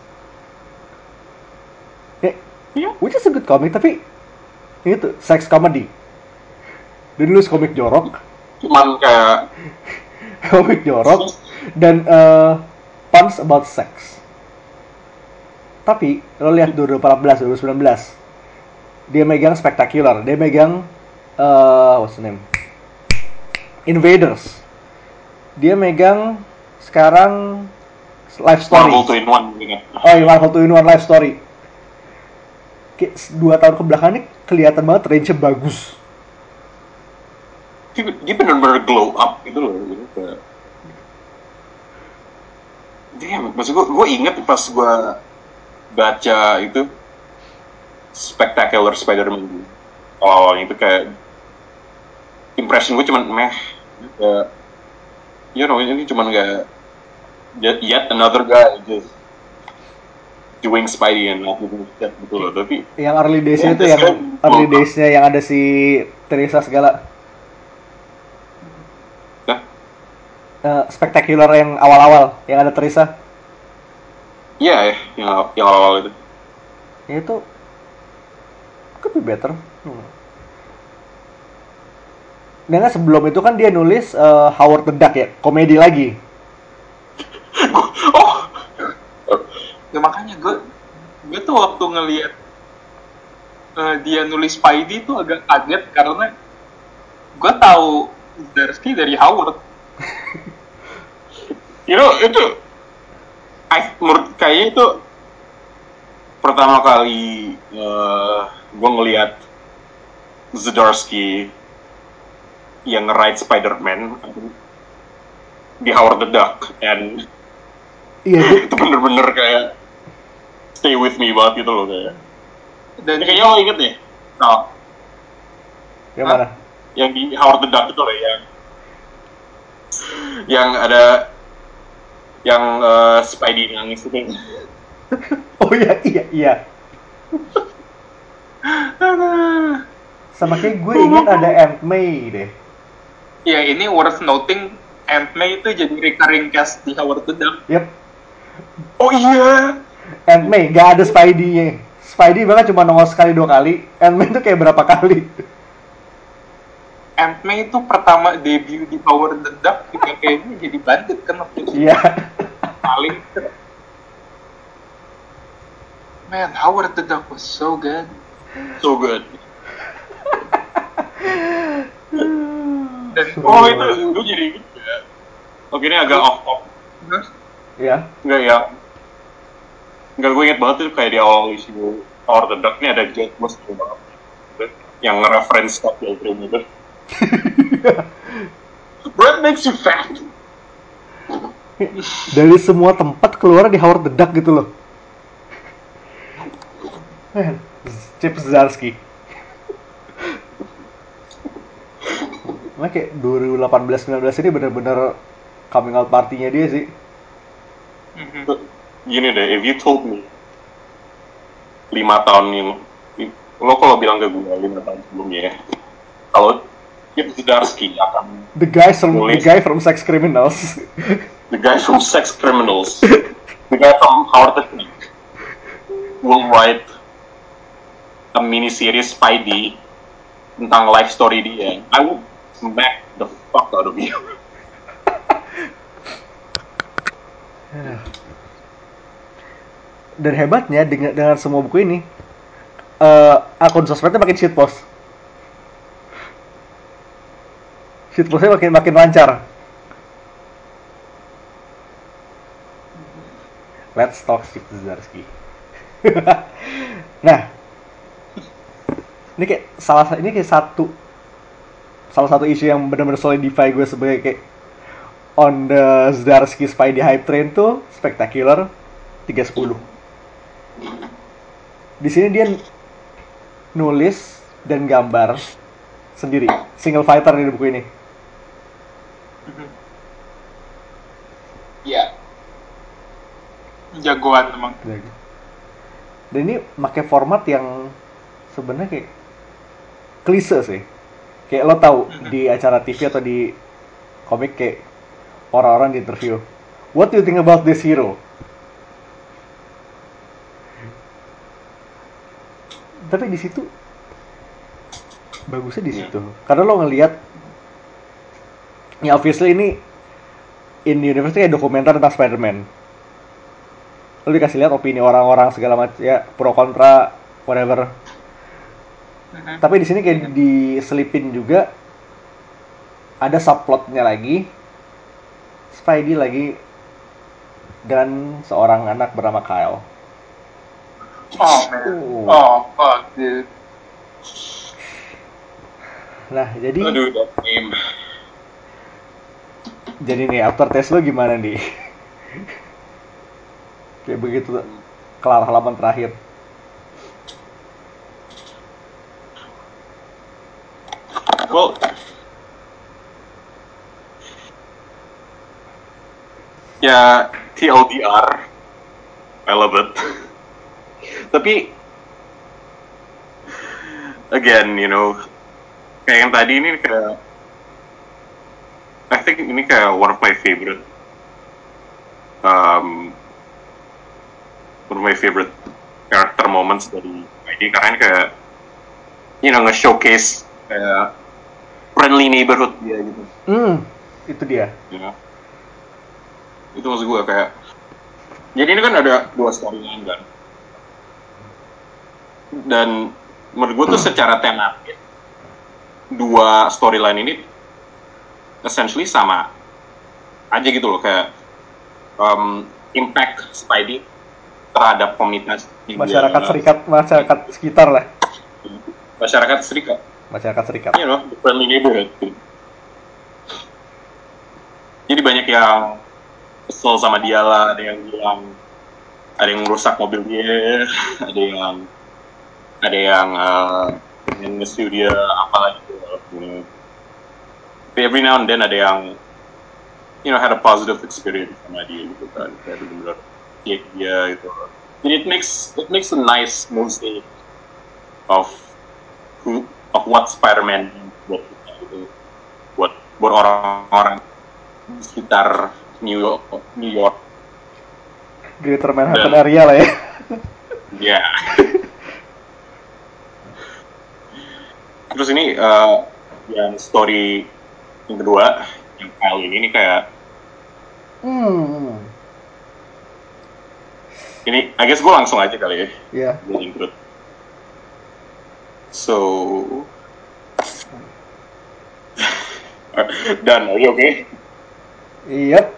Ya, Iya. which is a good comic tapi itu sex comedy. Dia nulis komik jorok, cuman kayak komik jorok dan eh, puns about sex. Tapi lo lihat 2014, 2019, dia megang spectacular, dia megang eh what's the name? Invaders. Dia megang sekarang life story. Marvel two in one gitu kan Oh iya, Marvel 2 in 1 life story. Kayak dua tahun ke belakang ini kelihatan banget range-nya bagus. Dia, dia benar-benar glow up gitu loh gitu. Kayak Damn, maksud gue, gue inget pas gue baca itu Spectacular Spider-Man. Awal-awalnya itu kayak impression gue cuman meh. Kayak you know ini cuman kayak yet, yet another guy just doing Spidey and not doing shit gitu loh. Tapi Yang early days-nya Yeah, itu yang good. early days-nya yang ada si Teresa segala eh, spectacular yang awal-awal yang ada Teresa. iya ya yang, yang awal-awal itu Ya itu could be better. Hmm. Dengan sebelum itu kan dia nulis eh, Howard the Duck ya, komedi lagi. oh Ya makanya gue gue tuh waktu ngelihat eh, dia nulis Spidey tuh agak kaget karena gue tahu Darsky dari Howard. you know itu I menurut kayaknya itu pertama kali uh, gue ngelihat Zdarsky yang nge-ride Spider-Man di Howard the Duck and Iya, itu bener-bener kayak stay with me banget gitu loh kayak. Dan kayaknya lo inget deh nah, yang mana? yang di Howard the Duck itu loh yang yang ada yang uh, Spidey nangis itu Oh iya, iya, iya. Sama kayak gue ingat ada Aunt May deh. ya ini worth noting Aunt May itu jadi recurring cast di Howard the Duck. Yep, oh iya Aunt May, gak ada Spidey-nya. Spidey bahkan cuma nongol sekali dua kali. Aunt May tuh kayak berapa kali? Aunt May itu pertama debut di Howard the Duck juga kayaknya jadi bandit kan waktu itu Iya. paling Man, Howard the Duck was so good. so good Dan oh itu gue jadi gitu ya oke ini agak off top Iya. Enggak ya. Enggak gue inget banget tuh kayak di awal isu Howard the Duck ini ada Jet Moss gitu banget. Yang reference Scott Pilgrim itu. Bread makes you fat. Dari semua tempat keluar di Howard the Duck gitu loh. Man, Chip Zdarsky. Nah kayak 2018-19 ini bener-bener coming out partinya dia sih. Mhm. Gini deh, if you told me lima tahun yang lo kalau bilang ke gue lima tahun sebelumnya kalau Chip Zdarsky akan The guy from the guy from Sex Criminals. the guy from Sex Criminals, the guy from Howard the Duck will write a mini series Spidey tentang life story dia. I would smack the fuck out of you. Dan hebatnya dengan dengan semua buku ini eh akun sosmednya makin shitpost. Shitpostnya makin makin lancar. Let's talk Chip Zdarsky. nah, ini kayak salah sa- ini kayak satu salah satu isu yang benar-benar solidify gue sebagai kayak on the Zdarsky Spidey hype train tuh spectacular 310. Di sini dia nulis dan gambar sendiri, single fighter di buku ini. Iya. Jagoan emang. Dan ini pakai format yang sebenarnya kayak klise sih. Kayak lo tahu di acara TV atau di komik kayak orang-orang di interview. What do you think about this hero? Tapi di situ bagusnya di situ. Karena lo ngelihat ya obviously ini in the universe kayak dokumenter tentang Spider-Man. Lo dikasih lihat opini orang-orang segala macam ya pro kontra whatever. Mhm. Tapi di sini kayak diselipin juga ada subplotnya lagi. Spidey lagi dan seorang anak bernama Kyle. Oh man. Oh. Oh fuck dude. Nah, jadi Aduh, that name. Jadi nih aftertaste lo gimana nih? kayak begitu kelar halaman terakhir. Well, ya TLDR, I love it. Tapi again, you know, kayak yang tadi ini kayak I think ini kayak one of my favorite um, one of my favorite character moments dari ini. Karena ini kayak you know nge-showcase kayak friendly neighborhood dia gitu. Hmm, itu dia. ya. Itu maksud gue kayak jadi ini kan ada dua storyline kan. Dan menurut gue tuh secara tematik dua storyline ini essentially sama aja gitu loh kayak um, impact Spidey terhadap komunitas dia- masyarakat serikat masyarakat sekitar lah masyarakat serikat masyarakat serikat you know, the friendly neighborhood. Jadi banyak yang kesel sama dia lah, ada yang bilang ada yang rusak mobil dia, ada yang ada yang uh, yang nge dia apalah gitu. Every now and then ada yang you know had a positive experience sama dia gitu kan, kayak benar-benar kayak dia gitu. Jadi it makes it makes a nice mosaic of who of what Spider-Man buat kita gitu. buat buat orang-orang di sekitar New York New York Greater Manhattan Dan- area lah ya ya terus ini eh, yang story yang kedua yang Kyle ini ini kayak hmm. Ini I guess gue langsung aja kali ya. Ya gue intro so dan are you okay? Iya.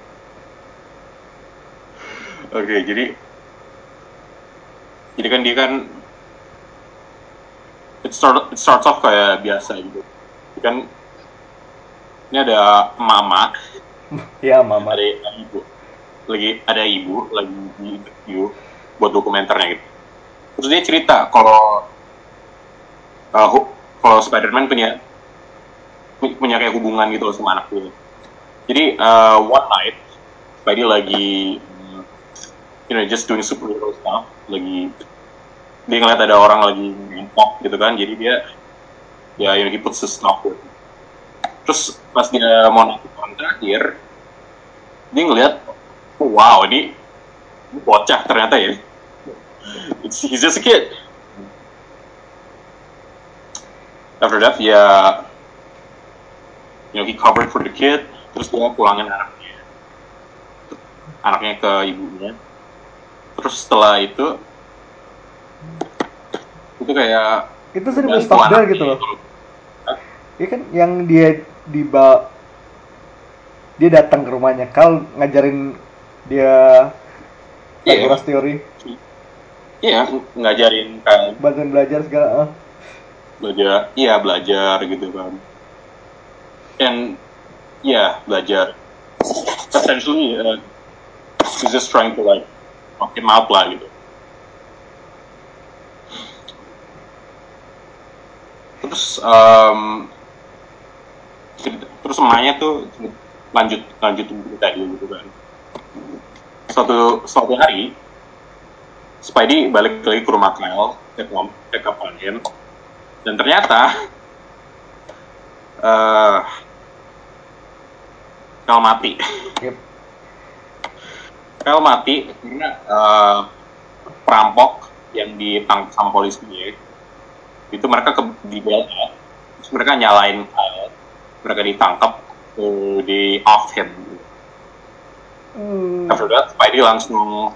Oke, jadi jadi kan dia kan it start it starts off kayak biasa gitu. Kan ini ada mama, ya mama. Ada, ada ibu, lagi ada ibu lagi di interview buat dokumenternya gitu. Terus dia cerita kalau uh, kalau Spider-Man punya punya kayak hubungan gitu loh sama anak dia. Jadi uh, one night Spidey lagi you know just doing superhero stuff. Lagi dia ngeliat ada orang lagi ngempok gitu kan. Jadi dia ya you know, he puts his stuff with terus pas dia mau nangkep orang terakhir dia ngeliat oh, wow ini, ini bocah ternyata ya. It's, he's just a kid. After that ya you know he covered for the kid terus dia pulangin anaknya. Anaknya ke ibunya. Terus setelah itu itu kayak itu sih bantu stop anaknya gitu loh. gitu. Iya kan yang dia dibawa dia datang ke rumahnya. Kal ngajarin dia Iya. Pythagoras teori. Iya ng- ngajarin kan bantuin belajar segala ah. belajar iya belajar gitu kan. And iya belajar. Essentially uh, he's just trying to like knock him out lah gitu. Terus um, terus emaknya tuh lanjut lanjutin cerita dia gitu kan suatu suatu hari Spidey balik lagi ke rumah Kyle up on him dan ternyata eh Kyle mati. Yep. Kyle mati karena eh, perampok yang ditangkap sama polisi ya. itu mereka ke di terus mereka nyalain Kyle mereka ditangkap eh, di off him. Hmm, after that Spidey langsung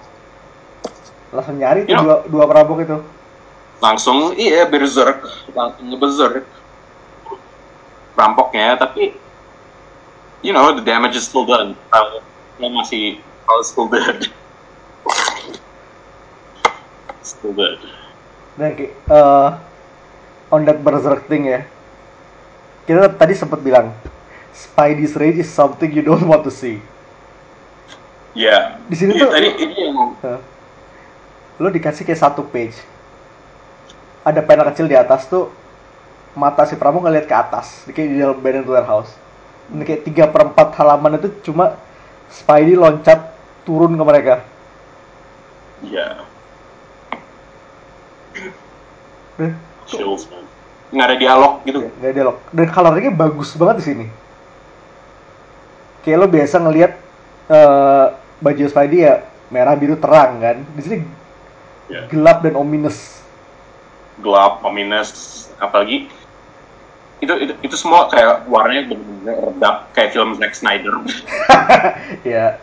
langsung nyari tuh dua dua perampok itu. Langsung iya berserk. Langsung ngeberserk. Rampoknya tapi you know the damage is still done. Kalau kalau masih kalau still dead. Still dead. Dan kayak eh, on that berserk thing ya kita tadi sempat bilang Spidey's rage is something you don't want to see. Ya. Di sini Iya, tuh- tadi ini yang lo dikasih kayak satu page. Ada panel kecil di atas tuh mata si Pramu ngeliat ke atas. Kayak di dalam Banner Warehouse. Ini kayak tiga perempat halaman itu cuma Spidey loncat turun ke mereka. Ya. Eh, chills man nggak ada dialog gitu. Nggak ada dialog. Dan colornya bagus banget di sini. Kayak lo biasa ngelihat eh, baju Spidey ya merah biru terang kan? Di sini ya. gelap dan ominous. Gelap ominous apalagi itu itu, itu semua kayak warnanya benar-benar redap kayak film Zack Snyder. Ya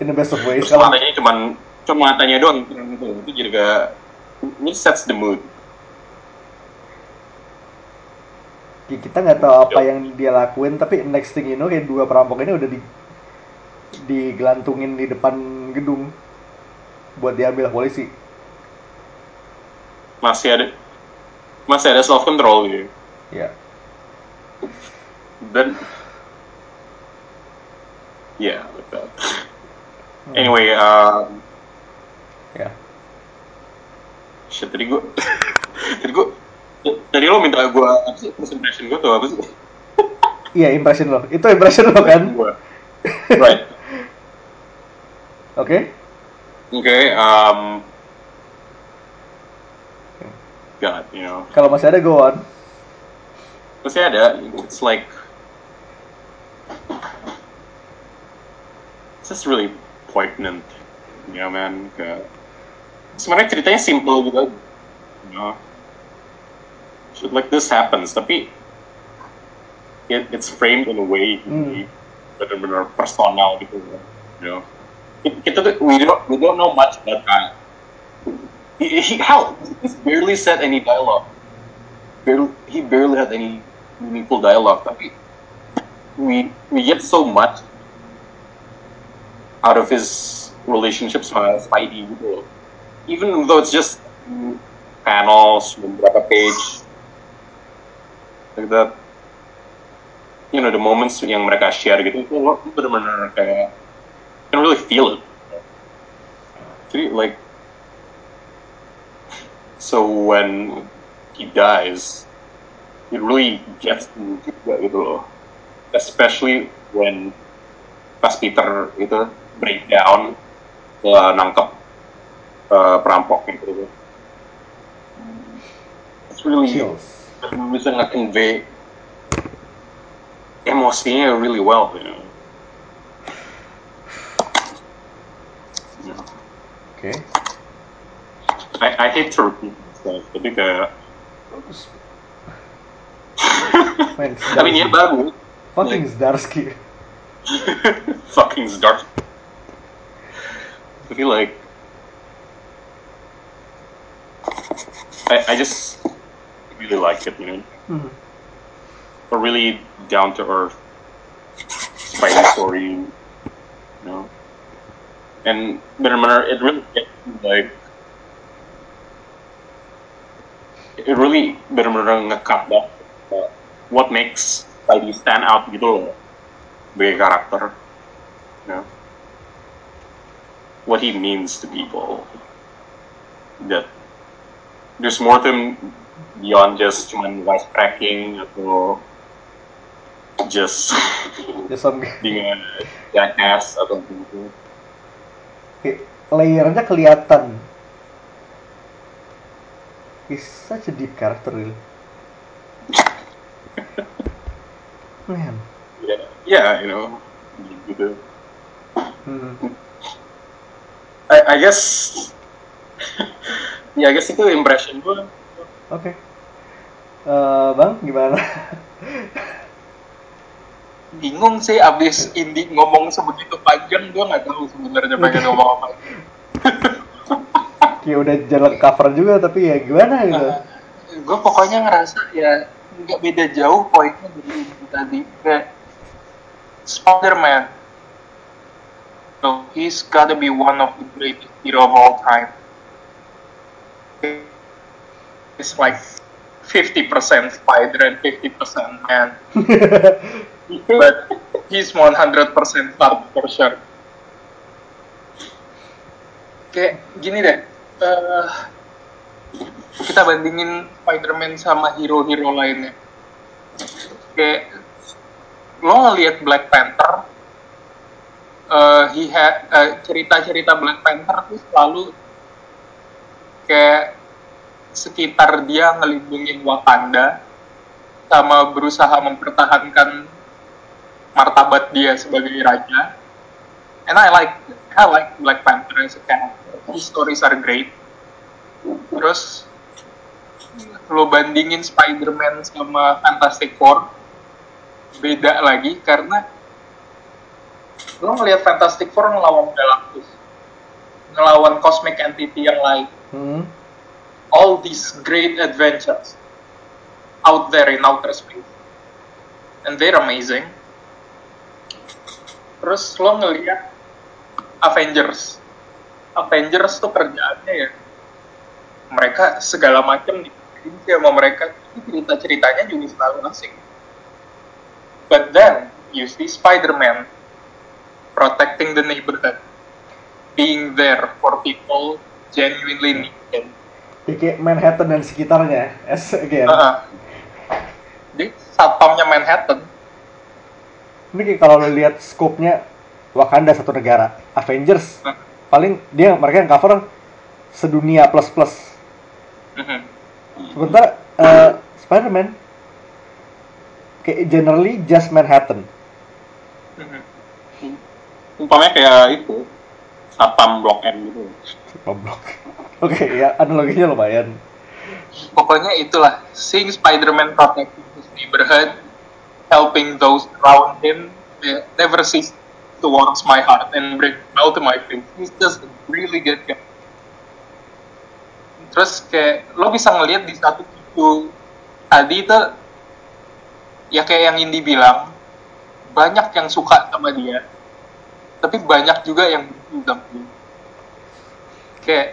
in the best of ways. Terus kalau matanya cuman cuma matanya doang gitu itu juga ini sets the mood Ya, kita nggak tahu apa yang dia lakuin tapi next thing you know kayak dua perampok ini udah di digelantungin di depan gedung buat diambil polisi masih ada masih ada self control gitu Ya. dan ya like that. anyway um, Ya. shit tadi gue tadi gue tadi lo minta gue apa sih impression gue tuh apa sih Iya, impression lo. Itu impression lo kan? gue right Oke. oke um, God you know Kalau masih ada go on. masih ada it's like it's just really poignant you know man kayak sebenarnya ceritanya simple gitu you know like this happens. Tapi it, it's framed in a way Hmm. benar-benar personal gitu you know. Kita we don't we don't know much about Kyle. He, he how? He's barely said any dialogue. Barely, he barely had any meaningful dialogue. Tapi we we get so much out of his relationships sama Spidey gitu even though it's just panels beberapa page like that you know the moments yang mereka share gitu itu benar-benar kayak you can really feel it. Jadi like so when he dies it really gets juga gitu loh. Especially when pas Peter itu breakdown uh, nangkep uh, perampok gitu. It's really Chills. Bisa nge-convey emosinya really well you know Yeah. Oke. I, I hate to repeat myself tapi kayak Men, I mean ya bagus Fucking Zdarsky. fucking dark I feel like I, I just really like it, you know. Hmm. A really down to earth fighting story, you know. And benar-benar it really gets like it really benar-benar banget uh, what makes Spidey stand out gitu loh sebagai karakter, you know. What he means to people. That there's more to him beyond just cuman voice cracking atau just Just some being a jackass atau gitu. layernya kelihatan. He's such a deep character really. Man. Yeah, yeah, you know, gitu. Hmm. I, I guess, ya I guess itu impression gue. Oke. Eh, bang, gimana? bingung sih abis Indi ngomong sebegitu panjang gue nggak tahu sebenarnya pengen ngomong apa Kayak udah jalan cover juga tapi ya gimana gitu. gue pokoknya ngerasa ya nggak beda jauh poinnya dari Indi tadi kayak Spider-Man so he's gotta be one of the greatest hero of all time it's like 50% spider and 50% man but he's 100% Clark for sure. Kayak gini deh, eh, kita bandingin Spider-Man sama hero-hero lainnya. Kayak lo ngelihat Black Panther, eh, he had eh, cerita-cerita Black Panther tuh selalu kayak sekitar dia ngelindungin Wakanda sama berusaha mempertahankan martabat dia sebagai raja. And I like I like Black Panther as a character. His stories are great. Terus lo bandingin Spider-Man sama Fantastic Four beda lagi karena lo ngelihat Fantastic Four ngelawan Galactus ngelawan cosmic entity yang lain Hmm. All these great adventures out there in outer space. And they're amazing. Terus lo ngeliat Avengers. Avengers tuh kerjaannya ya mereka segala macam dibikin sama mereka cerita ceritanya juga selalu asik but then you see Spider-Man protecting the neighborhood being there for people genuinely needed Dia kayak Manhattan dan sekitarnya as again. Uh, dia satpamnya Manhattan. Ini kayak kalau lo lihat scope-nya Wakanda satu negara Avengers. Hmm. paling dia mereka yang cover sedunia plus plus. Mhm. sementara eh, Spider-Man. Kayak generally just Manhattan. Mhm. Umpamanya kayak itu satpam blok M gitu. goblok oke ya analoginya lumayan. Pokoknya itulah seeing Spider-Man protecting his neighborhood helping those around him never cease to warms my heart and bring smile to my face he's just a really good guy. Terus kayak lo bisa ngelihat di satu video tadi itu ya kayak yang Indi bilang banyak yang suka sama dia tapi banyak juga yang dia kayak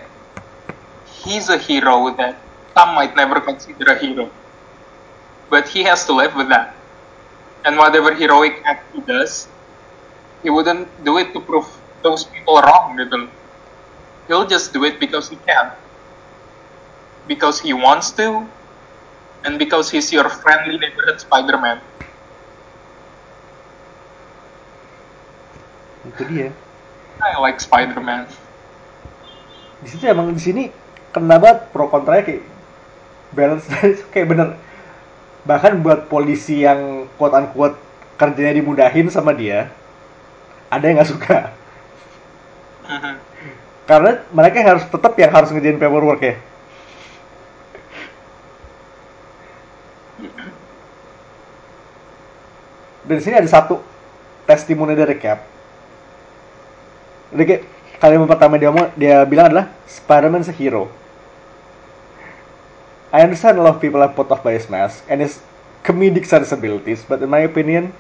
he's a hero that some might never consider a hero. But he has to live with that. And whatever heroic act he does, he wouldn't do it to prove those people wrong, gitu. He'll just do it because he can. Because he wants to, and because he's your friendly neighborhood Spider-Man. Itu dia I like Spider-Man. di situ emang di sini kena banget pro kontranya kayak balance kayak bener bahkan buat polisi yang quote unquote kerjanya dimudahin sama dia ada yang nggak suka Mhm. karena mereka harus tetap yang harus ngerjain paperwork ya dan di sini ada satu testimoni dari Cap Jadi kayak kalimat pertama dia mau dia bilang adalah Spider-Man is a hero I understand a lot of people are put off by his mask and his comedic sensibilities, but in my opinion,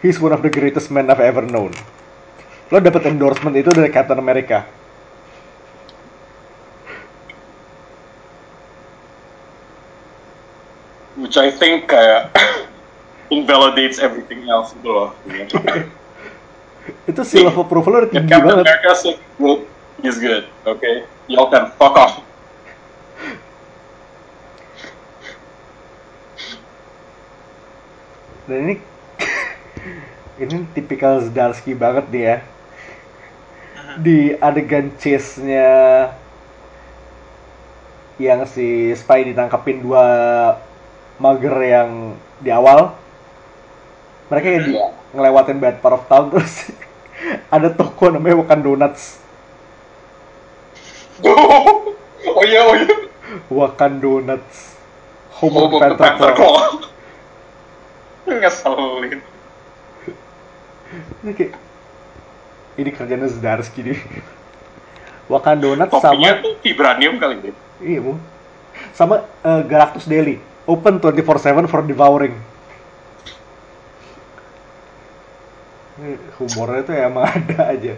he's one of the greatest men I've ever known. Lo dapet endorsement itu dari Captain America. Which I think kayak invalidates everything else gitu loh. Itu seal of approval udah tinggi Captain banget. America said good, he's good. Okay, y'all can fuck off. Dan ini ini tipikal Zdarsky banget dia. Di adegan chase-nya yang si Spy ditangkapin dua mager yang di awal mereka kayak di, ngelewatin bad part of town terus ada toko namanya Wakan Donuts oh iya, oh iya. Wakan Donuts home Oh, of Panther. Ngeselin. ini kayak ini kerjanya Zdarsky nih Wakan Donuts Topinya sama tuh vibranium kali deh. iya bu sama eh, Galactus Daily open 24/7 for devouring Ini humornya tuh emang ada aja.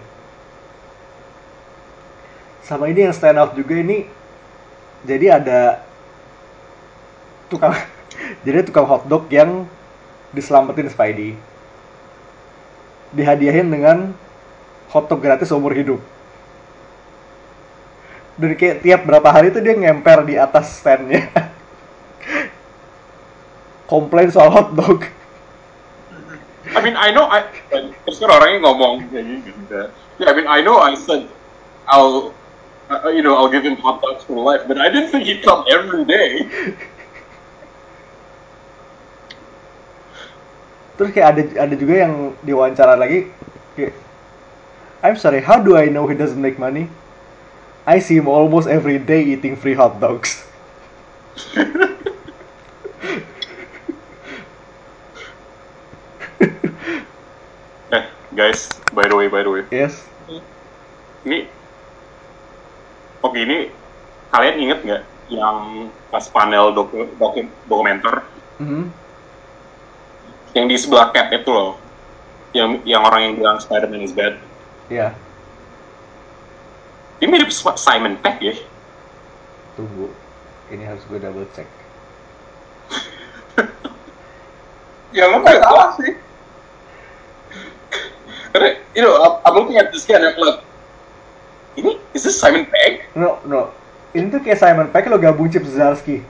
Sama ini yang stand out juga ini jadi ada tukang jadi tukang hotdog yang diselamatin Spidey. Dihadiahin dengan hotdog gratis seumur hidup. Dan kayak tiap berapa hari itu dia ngemper di atas standnya. Komplain soal hotdog I mean, I know, I, terus kan orangnya ngomong kayak gitu. Yeah, I mean, I know I said I'll, uh, you know, I'll give him hot dogs for life, but I didn't think he'd come every day. terus kayak ada ada juga yang diwawancara lagi kayak I'm sorry how do I know he doesn't make money I see him almost every day eating free hot dogs Eh, guys, by the way, by the way, yes ini, oke ini kalian inget nggak yang pas panel doku, doku- dokumenter Mhm. yang di sebelah cat itu loh, yang yang orang yang bilang Spider-Man is bad, ya dia mirip Simon Peck ya. Tunggu, ini harus gue double check. Ya lo nggak salah sih. Karena, you know, I'm, I'm looking at this guy and I'm like, ini, is this Simon Pegg? No, no. Ini tuh kayak Simon Pegg lo gabung Chip Zdarsky.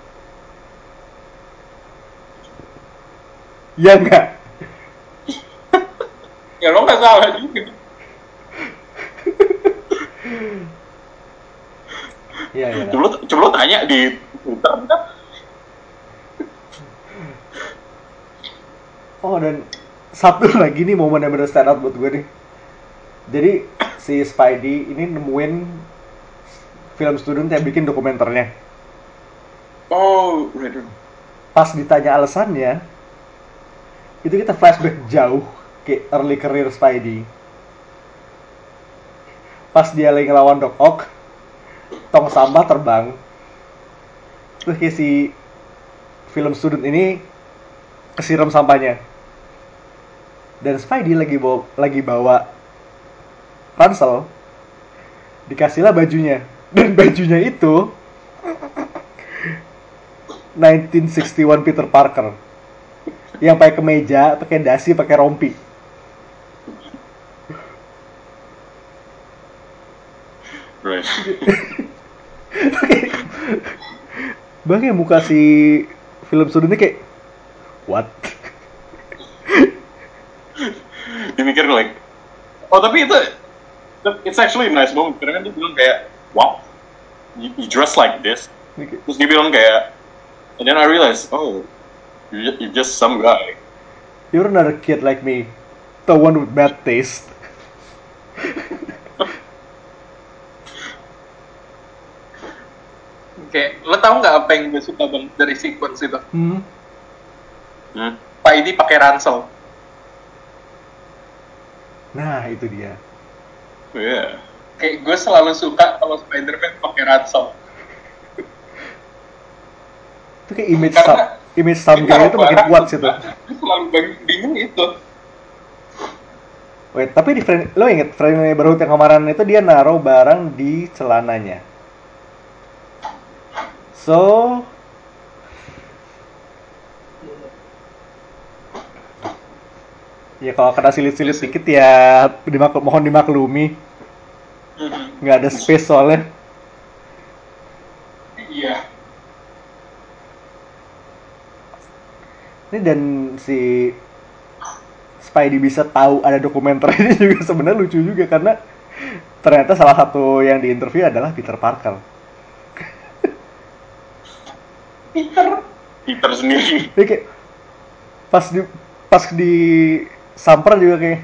Ya enggak? Ya lo nggak salah juga. Iya, iya. Coba coba lo tanya di Twitter? Oh, dan satu lagi nih momen yang bener stand out buat gue nih. Jadi si Spidey ini nemuin film student yang bikin dokumenternya. Oh, right. Pas ditanya alasannya, itu kita flashback jauh ke early career Spidey. Pas dia lagi ngelawan Doc Ock, tong sampah terbang. Terus si film student ini kesiram sampahnya. Dan Spidey lagi bawa, lagi bawa ransel, dikasihlah bajunya. Dan bajunya itu 1961 Peter Parker yang pakai kemeja, pakai dasi, pakai rompi. right. Bahkan muka si film studentnya kayak what? Dia mikir like, oh tapi itu, it's actually a nice moment, karena kan dia bilang kayak, wow, you, you dress like this, terus dia bilang kayak, and then I realized, oh, you're just, you're just some guy. You're not a kid like me, the one with bad taste. Oke, lo tau nggak apa yang gue suka banget dari sequence itu? Hmm. Hmm? Spidey pakai ransel. Nah itu dia. Yeah. Kayak gue selalu suka kalau Spider-Man pakai ransel. Itu kayak image Karena- some, image guy itu makin kuat situ. Gue selalu bingung itu. Wait, tapi di frame, lo inget frame neighborhood yang kemarin itu dia naruh barang di celananya. So, ya kalau kena silit-silit dikit ya dimak mohon dimaklumi. Mhm. Nggak ada space soalnya. Iya. Ini dan si Spidey bisa tahu ada dokumenter ini juga sebenarnya lucu juga karena ternyata salah satu yang di interview adalah Peter Parker. Peter. Peter sendiri. Jadi kayak pas di pas di samper juga kayak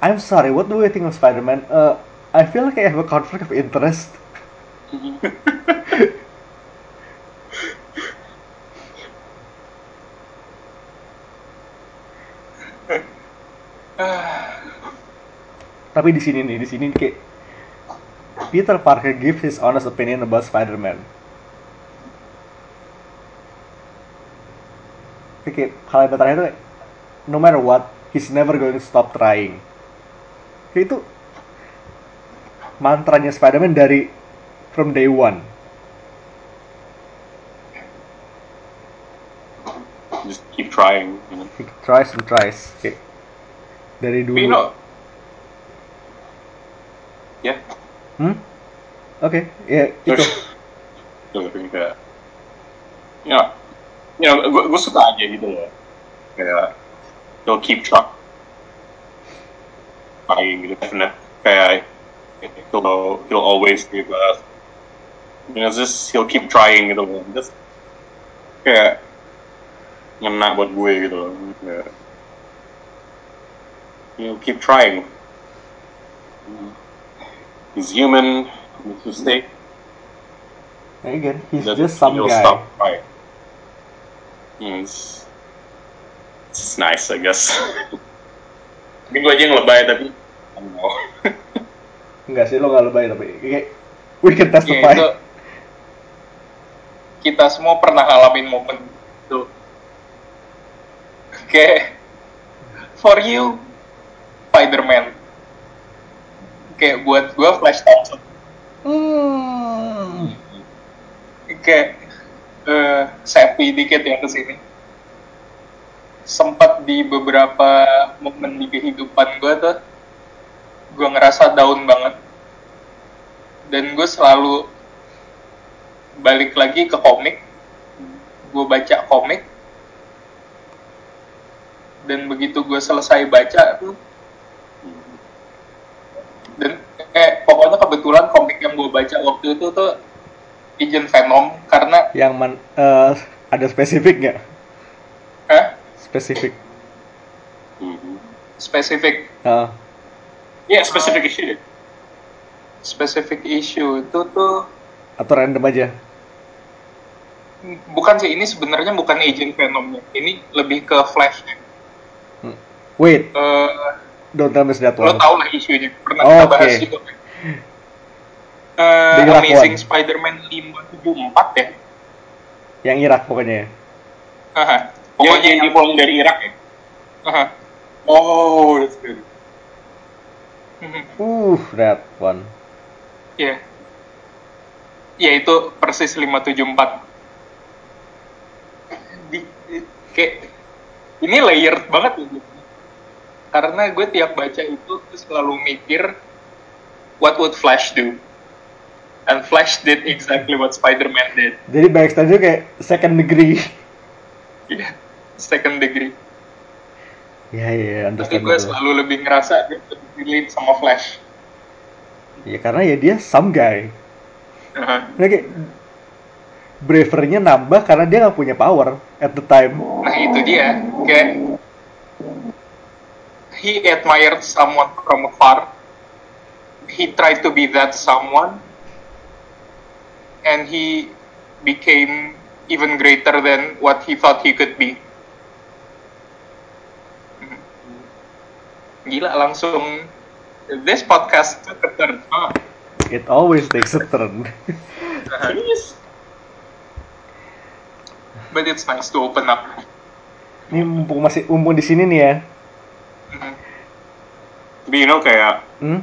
I'm sorry, what do you think of Spider-Man? Uh, I feel like I have a conflict of interest. Tapi di sini nih, di sini kayak Peter Parker gives his honest opinion about Spider-Man. Kayak hal yang terakhir itu no matter what, he's never going to stop trying. Itu mantranya Spider-Man dari from day one. Just keep trying. You know? He tries and tries. Kayak dari dulu. Tapi lo, Yeah. Hmm? Oke, ya itu. Terus tapi kayak, ya, you know, gue, gue suka aja gitu loh. Kayak, he'll keep trying. Trying gitu, definite. Kayak, he'll, he'll always give us, you know, just, he'll keep trying gitu loh. Just, kayak, ngena buat gue gitu loh. Kayak, he'll keep trying. He's human, he needs to stay. Ya, again, he's That just some he'll guy. Stop trying. Hmm, it's, nice, I guess. Mungkin gue aja yang lebay tapi. Enggak sih, lo nggak lebay tapi we can ya testify. itu kita semua pernah ngalamin momen itu. Kayak for you Spider-Man. Kayak buat gue Flash Thompson. Hmm. kayak eh sepi dikit ya ke sini. Sempat di beberapa momen di kehidupan gue tuh, gue ngerasa down banget. Dan gue selalu balik lagi ke komik. Gue baca komik. Dan begitu gue selesai baca tuh, dan eh pokoknya kebetulan komik yang gue baca waktu itu tuh Agent Venom karena Yang man, eh, ada spesifik nggak? Spesifik. Mhm. spesifik Heeh. Yeah, specific issue. spesifik issue itu tuh atau random aja. bukan sih ini sebenarnya bukan Agent Venomnya ini lebih ke Flash Wait, Eh, don't tell me that lo one. tau lah isunya pernah Oh, kita bahas juga kan? Eh, The Amazing. Spider-Man 574 ya Yang Irak pokoknya ya. Aha. Pokoknya yang yang difollow dari Irak ya. aha. Oh, that's good. Mhm. Uh, that one. Iya. Ya itu persis 574. Di, di- kayak ini layered banget ya. Karena gue tiap baca itu tuh selalu mikir what would Flash do? And Flash did exactly what Spider-Man did. Jadi backstory kayak second degree. Iya. Second degree. Ya, ya, ya, Tapi gue selalu lebih ngerasa relate sama Flash. Ya karena ya dia some guy. Kayak bravery-nya nambah karena dia nggak punya power at the time. Nah itu dia, kayak he admired someone from afar. He tried to be that someone, and he became even greater than what he thought he could be. Gila langsung this podcast took a turn. Huh? It always takes a turn. Yes. But it's nice to open up. Ini mumpung masih mumpung di sini nih ya. Mhm. Tapi you know kayak, Hmm?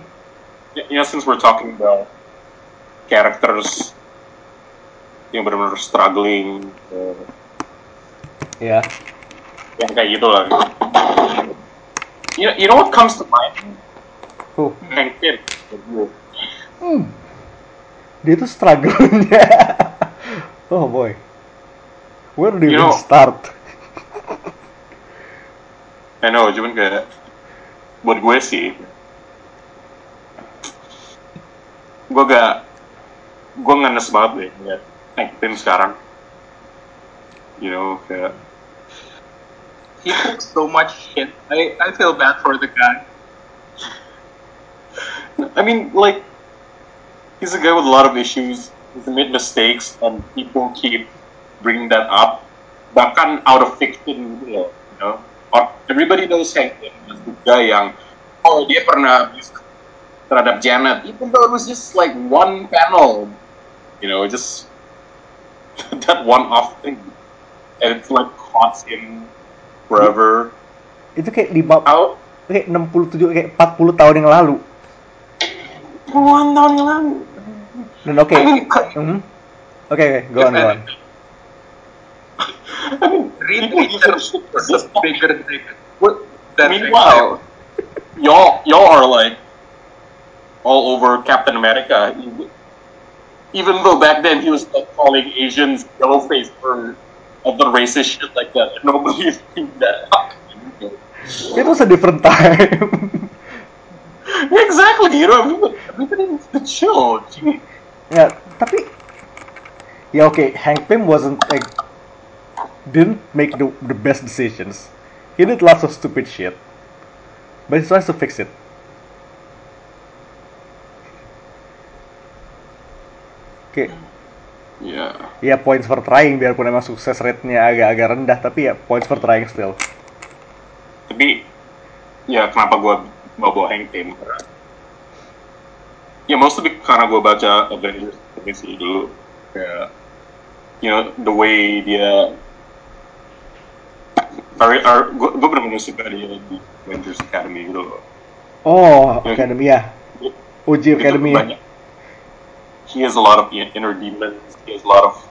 you know since we're talking about characters yang benar-benar struggling, uh, Ya. yang kayak gitu lah. You know, you know what comes to mind? Hank Pym. Hmm. Dia tuh struggle-nya. oh boy. Where do you You know- start? I know, cuman kayak buat gue sih, gue gak, gue ngenes banget deh ngeliat Pym sekarang. You know, kayak He took so much shit. I, I feel bad for the guy. I mean, like, he's a guy with a lot of issues. He's made mistakes, and people keep bringing that up. Bahkan out of fiction, you know. Everybody knows Hank Pym the guy yang, oh dia pernah terhadap Janet, even though it was just like one panel, you know, just that one-off thing, and it's like haunts him forever. Itu kayak lima, How? kayak 67, kayak 40 tahun yang lalu. One tahun yang lalu. Dan oke. I Mhm. Oke, oke, go on, go on. I mean, Reed people Richards use it for is this a bigger dick. What? than Meanwhile, y'all y'all are like all over Captain America. Even though back then he was like calling Asians yellow face for other racist shit like that, nobody is doing that. It was a different time. exactly, you know, everybody, everybody needs to chill. Gee. ya, tapi ya oke, Hank Pym wasn't like didn't make the the best decisions. He did lots of stupid shit, but he tries to fix it. Oke, Yeah. ya points for trying biarpun emang sukses rate-nya agak-agak rendah, tapi ya points for trying still. Tapi ya kenapa gue bawa Hank Pym? Karena ya mostly karena gue baca Avengers ini sih dulu kayak you know the way dia are, are, gue, gue bener-bener suka dia di Avengers Academy gitu loh Oh, Ya. Academy ya. Gitu, Academy ya. banyak he has a lot of inner demons he has a lot of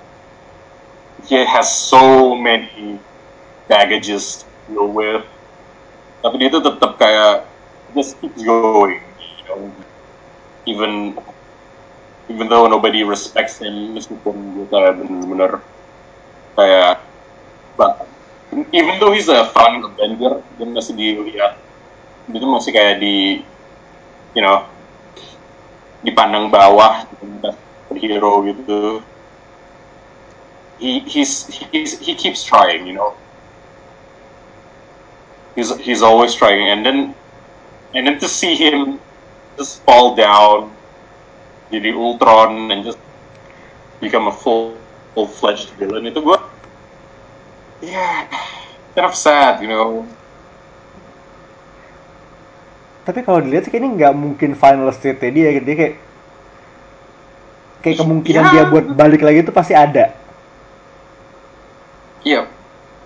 he has so many baggages to deal with. Tapi dia tetap kayak just keeps going, you know. Even even though nobody respects him, meskipun dia kayak bener-bener kayak but even though he's a fun Avenger, dia masih dilihat dia tuh masih kayak di you know dipandang bawah hero gitu he he's he's he keeps trying, you know. He's he's always trying, and then and then to see him just fall down, jadi Ultron, and just become a full full fledged villain itu gue, yeah, kind of sad, you know. Tapi kalau dilihat sih kayaknya nggak mungkin final state dia, dia kayak kayak kemungkinan Ya. dia buat balik lagi itu pasti ada. Iya,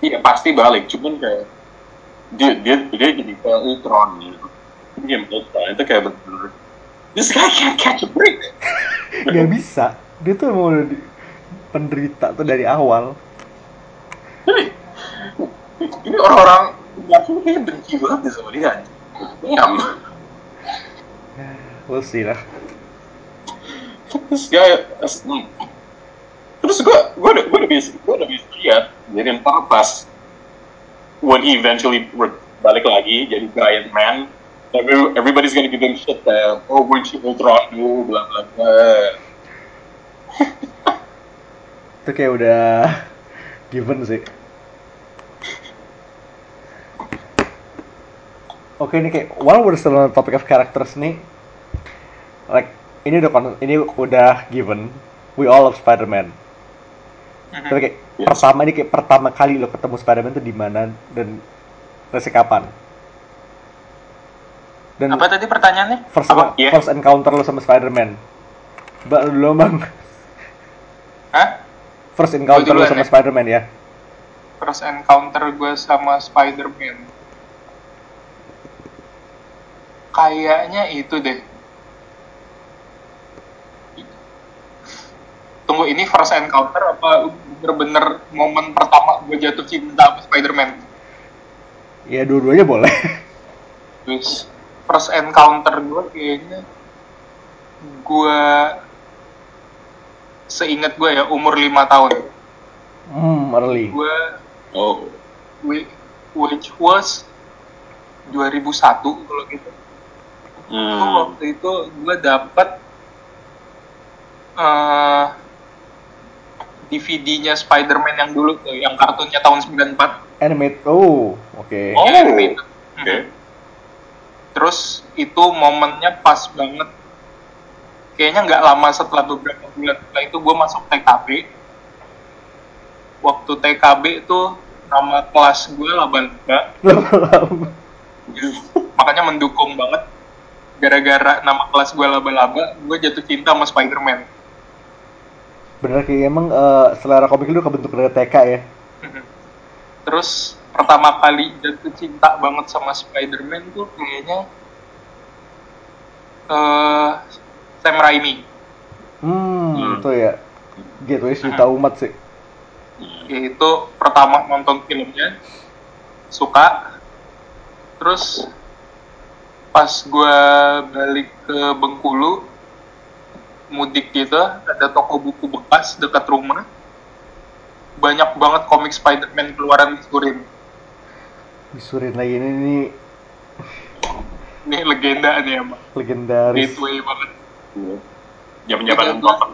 iya pasti balik, cuman kayak dia dia dia jadi kayak Ultron gitu. Game Ultron itu kayak bener This guy can't catch a break. Nggak bisa. Dia tuh emang udah di- penderita tuh dari awal. Ini, ini orang-orang Marvel kayaknya benci banget sama dia. Damn. We'll see lah. This guy, hmm. terus gue gue udah gue udah bisa gue udah bisa lihat jadi ntar pas when he eventually balik lagi jadi giant man every- everybody's gonna give him shit kayak oh weren't you Ultron dulu bla bla bla Itu kayak udah given sih. Oke ini kayak while we're still on the topic of characters nih, like ini udah kon- ini udah given. We all love Spider-Man. Tapi kayak Yes. pertama ini kayak pertama kali lo ketemu Spider-Man tuh di mana dan resik kapan? Dan Apa tadi pertanyaannya? first Apa? Iya. first encounter lo sama Spider-Man. Mbak dulu bang. Hah? First encounter lo sama? Spider-Man ya. First encounter gue sama Spider-Man. Kayaknya itu deh. Tunggu, ini first encounter apa bener-bener momen pertama gue jatuh cinta sama Spider-Man? Ya dua-duanya boleh. Terus first encounter gue kayaknya gue seingat gue ya umur 5 tahun. Hmm, early. Gue oh whi- which was 2001 kalau gitu. Itu hmm. waktu itu gue dapet eh DVD-nya Spider-Man yang dulu tuh, yang kartunnya tahun 94. Animate. Oh, oke. Oh. Yang animated. Oke. Mhm. Terus itu momennya pas banget. Kayaknya nggak lama setelah beberapa bulan setelah itu gue masuk TKB. Waktu TKB itu nama kelas gue laba-laba. Lama-lama. makanya mendukung banget gara-gara nama kelas gue laba-laba gue jatuh cinta sama Spider-Man Bener kayak emang eh, selera komik lu kebentuk dari TK ya. terus pertama kali jatuh cinta banget sama Spider-Man tuh kayaknya eh Sam Raimi Hmm, Hmm. itu ya. Gateway cerita umat sih. yaitu pertama nonton filmnya suka terus pas gue balik ke Bengkulu mudik gitu ada toko buku bekas dekat rumah. Banyak banget komik Spider-Man keluaran disurin Disurin lagi ini, ini. Ini legenda nih emang. Legendaris. gateway banget. Jaman-jaman Iya, nonton.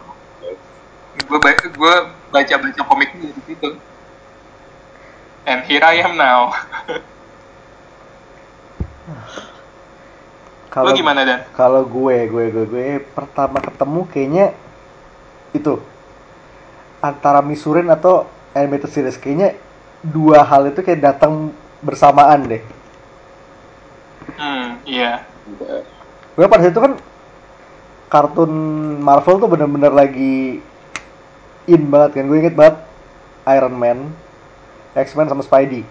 gue gue baca baca komiknya di situ. And here I am now Kalau gimana dan Kalau gue, gue, gue, gue pertama ketemu kayaknya itu antara Misurin atau animated series kayaknya dua hal itu kayak datang bersamaan deh. hmm iya Gue pada itu kan kartun Marvel tuh bener-bener lagi in banget kan. Gue inget banget Iron Man, X-Men sama Spidey.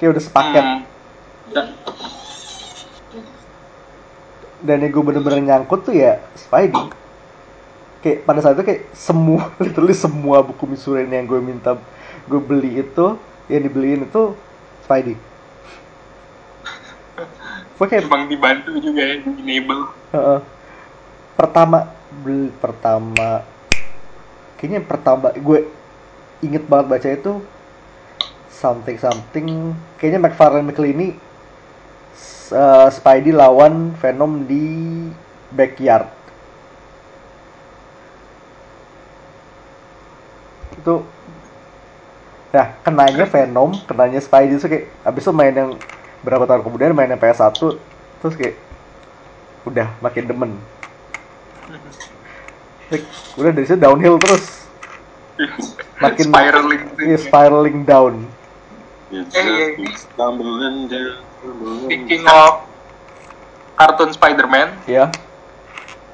Kayak udah sepaket. Hmm. Dan- yang gue bener-bener nyangkut tuh ya Spidey. kayak pada saat itu kayak semua literally semua buku misuren yang gue minta gue beli itu yang dibeliin itu Spidey gue kayak Emang dibantu juga ya, enable. Heeh. pertama beli pertama kayaknya yang pertama gue inget banget baca itu something something kayaknya McFarlane McLeany s- eh, Spidey lawan Venom di backyard. Itu nah kenanya Venom kenanya Spidey itu kayak abis itu main yang berapa tahun kemudian main yang PS1 terus kayak udah makin demen. Like, udah dari situ downhill terus. Makin- spiraling. Iya, spiraling down. Eh, iya, keep stumbling down, Speaking of kartun Spider-Man, ya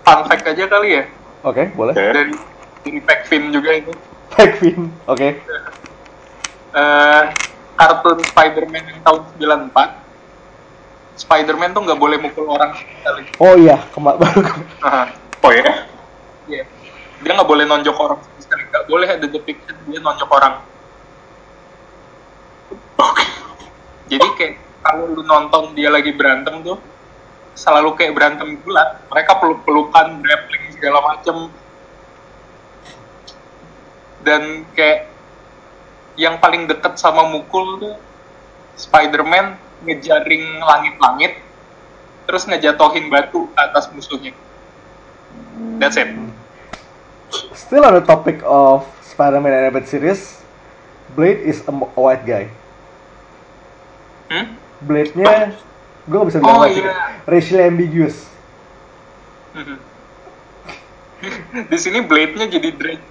fun fact aja kali ya. oke boleh Oke. Dari dari Pac-Fin juga itu. Backfin oke Eh, kartun Spider-Man yang tahun 94. Spider-Man tuh nggak boleh mukul orang sekali. oh iya kema baru Aha. Oh ya? Iya. Dia nggak boleh nonjok orang sekali. Nggak boleh ada depiction dia nonjok orang. Oke. Jadi kayak kalau lu nonton dia lagi berantem tuh selalu kayak berantem gulat. Mereka peluk-pelukan, grappling segala macem. Dan kayak yang paling deket sama mukul tuh Spider-Man ngejaring langit-langit terus ngejatohin batu ke atas musuhnya. That's it. still on the topic of Spider-Man animated series Blade is a white guy Hmm? Blade-nya gue gak bisa bilang Oh, white iya. racially ambiguous. Di sini blade-nya jadi Drake.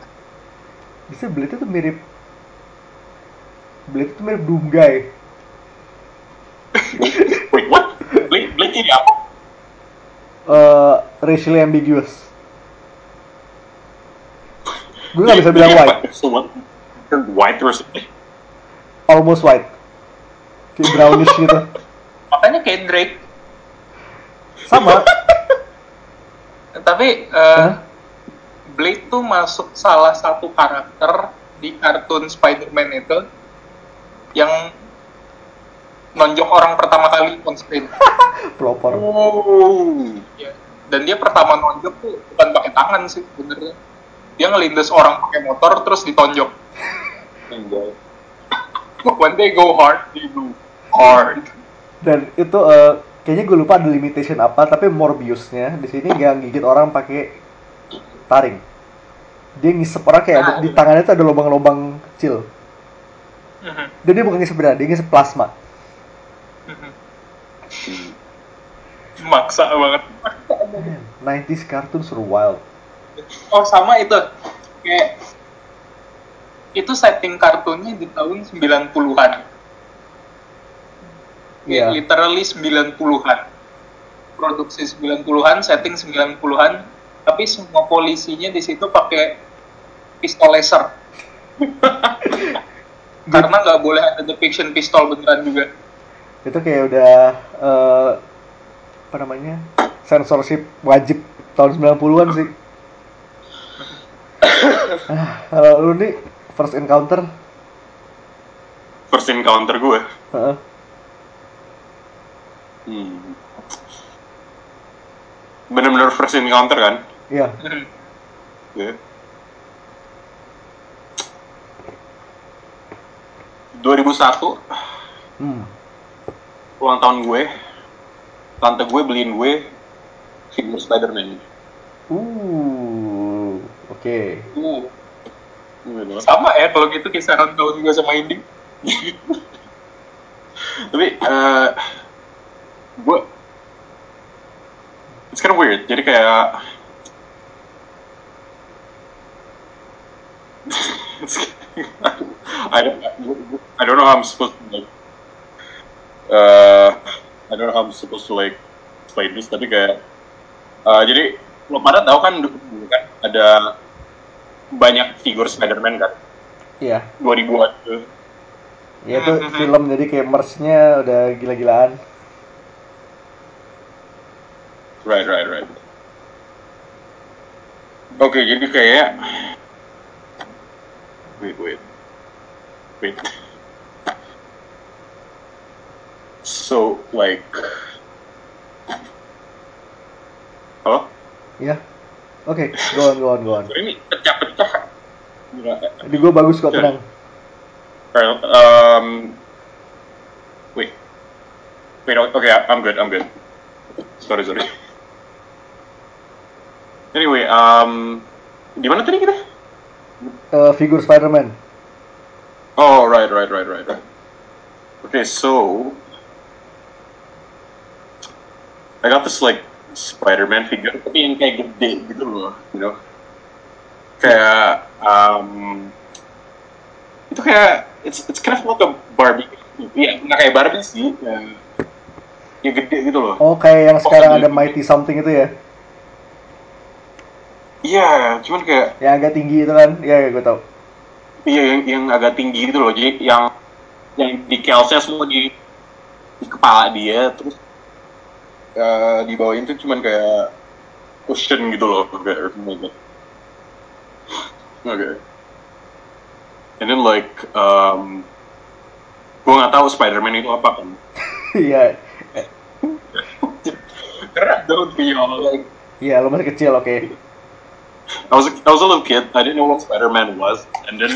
bisa Blade itu mirip Blade itu mirip Doom guy Wait, what? Blade, Blade ini apa? Eh, racially ambiguous gue gak bisa bilang white apa? White terus. eh, almost white kayak brownish gitu Makanya kayak Drake. sama Tapi eh, Blade tuh masuk salah satu karakter di kartun Spider-Man itu yang nonjok orang pertama kali on screen. pelopor Oh. Ya. Dan dia pertama nonjok tuh bukan pakai tangan sih benernya. Dia ngelindes orang pakai motor terus ditonjok. Enjoy. When they go hard, they go hard. dan itu eh, kayaknya gue lupa ada limitation apa tapi Morbiusnya di sini nggak gigit orang pakai taring dia ngisep orang kayak ada- di tangannya tuh ada lubang-lubang kecil Mhm. dan dia bukan ngisep beneran dia ngisep plasma Mhm. Maksa banget. Man, 90s cartoons were wild Oh sama itu kayak itu setting kartunnya di tahun 90-an. Iya. Kayak literally 90-an. Produksi 90-an, setting 90-an, tapi semua polisinya di situ pakai pistol laser. Karena nggak boleh ada depiction pistol beneran juga. itu kayak udah eh, apa namanya censorship wajib tahun 90-an sih ah, kalau lu nih first encounter First encounter gue. heeh. Hmm. Bener-bener first encounter kan? iya Mhm. Oke. 2001 hmm. ulang tahun gue tante gue beliin gue figur Spider-Man uh oke Uh, Sama ya kalau gitu kisaran tahun juga sama Indi. tapi eh gue it's kind of weird jadi kayak I don't I don't know how I'm supposed to like uh, I don't know how I'm supposed to like explain this tapi kayak uh, jadi lo pada tahu kan kan ada banyak figur Spider-Man kan iya 2000-an tuh ya itu film jadi kayak merch-nya udah gila-gilaan Right, right, right. Oke, jadi kayak wait, wait, wait. So like, halo? Ya. Oke, go on, go on, go on. Ini pecah-pecah. Di gua bagus kok, tenang. Um, wait, wait. Okay, I'm good. I'm good. Sorry, sorry. Anyway, um, di mana tadi kita? Eh, figur Spider-Man. Oh, right, right, right, right. Okay, so I got this like Spider-Man figure, tapi yang kayak gede gitu loh, you know. Kayak um, itu kayak it's it's kind of like a Barbie. Iya, nggak kayak Barbie sih. Ya, ya gede gitu loh. Oh, kayak yang sekarang ada gede. Mighty Something itu ya? Iya, cuman kayak Yang agak tinggi itu kan? Iya, ya, gue tau. iya yang, yang agak tinggi gitu loh. Jadi yang yang di semua di, di kepala dia terus eh, di bawahnya itu cuman kayak cushion gitu loh kayak like that. Okay. And then like um, gue nggak tahu Spider-Man itu apa kan. Iya. Karena don't be all like Iya, lo masih kecil, oke. I was a, I was a little kid. I didn't know what Spider-Man was, and then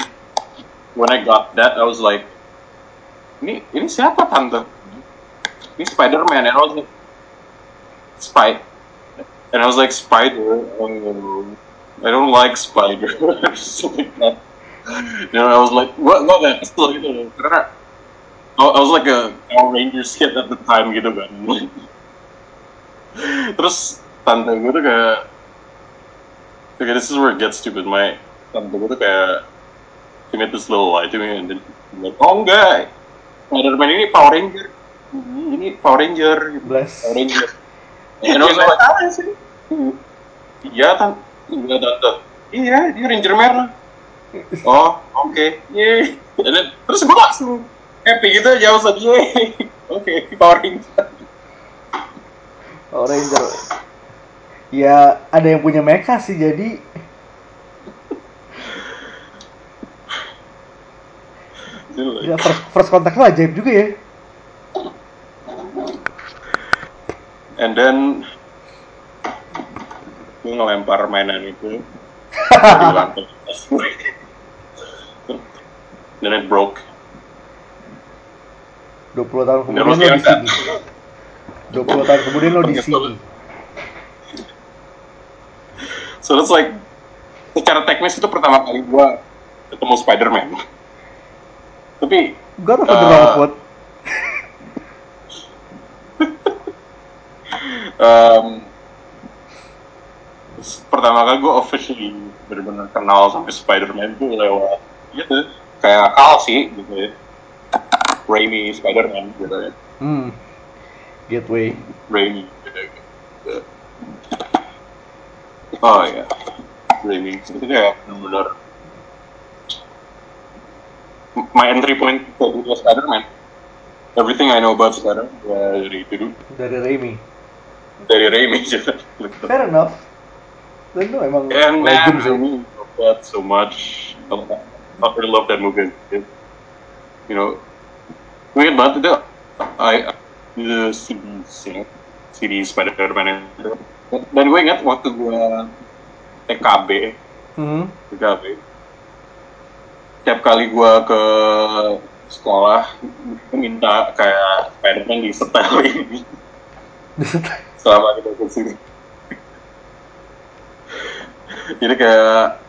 when I got that, I was like, "Ini ini siapa tante? Ini Spider-Man." And I was like, "Spy," and I was like, "Spider." Um, I don't like Spider. Something like that. You know, I was like, "What? What that?" Karena I was like a Power Rangers kid at the time gitu kan. Terus tante gue tuh kayak Okay, this is where it gets stupid. My tante gue tuh kayak she made this little lie to me and then like, oh enggak, Spider-Man ini Power Ranger, ini Power Ranger, gitu. Bless. Power Ranger. And I was like, Salah sih. iya tan, iya tante, iya dia Ranger merah. Oh, oke, yeay. And then, terus gue langsung happy gitu aja, like, yeay, oke, Power Ranger. Power Ranger. Ya, ada yang punya mecha sih, jadi... Ya, first, first contact lo ajaib juga ya. And then gue ngelempar mainan itu di lantai gue. Then it broke. 20 tahun kemudian lo di sini. 20 tahun kemudian lo di sini. So that's like secara teknis itu pertama kali gue ketemu Spider-Man. Tapi of the Uh. um, pertama kali gue officially benar-benar kenal sama Spider-Man tuh lewat gitu kayak Kal sih gitu ya Raimi Spider-Man gitu ya Hmm. Gateway. Raimi gitu. oh ya Raimi itu kayak benar-benar my entry point ke dunia Spider-Man everything I know about Spider-Man dari itu dulu Dari Raimi. Dari Raimi gitu Fair enough. Dan lo emang And legend sih. that so much. I really love that movie. You know, gue banget itu I the you know, CD Spider-Man itu. Dan gue ingat waktu gue TKB, Hmm. TKB, tiap kali gue ke sekolah, minta kayak Spider-Man di setelin selama kita ke sini. Jadi kayak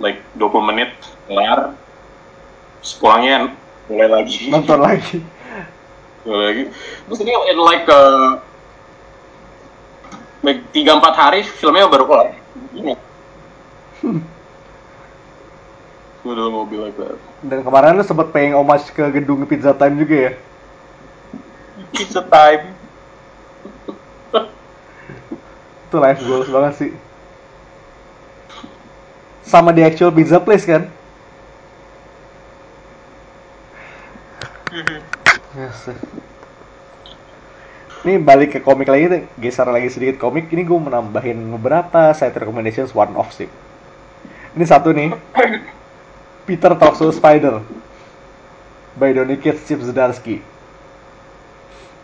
like 20 menit kelar, terus pulangnya mulai lagi, Nonton lagi. mulai lagi. Terus ini in like uh, tiga empat hari filmnya baru kelar. Ini. Udah mau bilang like that. Dan kemarin lo sempet paying homage ke gedung Pizza Time juga ya. Pizza time. Itu life goals banget sih. Sama di actual pizza place kan? Yes. Ini balik ke komik lagi, geser lagi sedikit komik. Ini gue menambahin beberapa side recommendations one off sih. Ini satu nih, Peter Talks to Spider by Donny Cates Chip Zdarsky.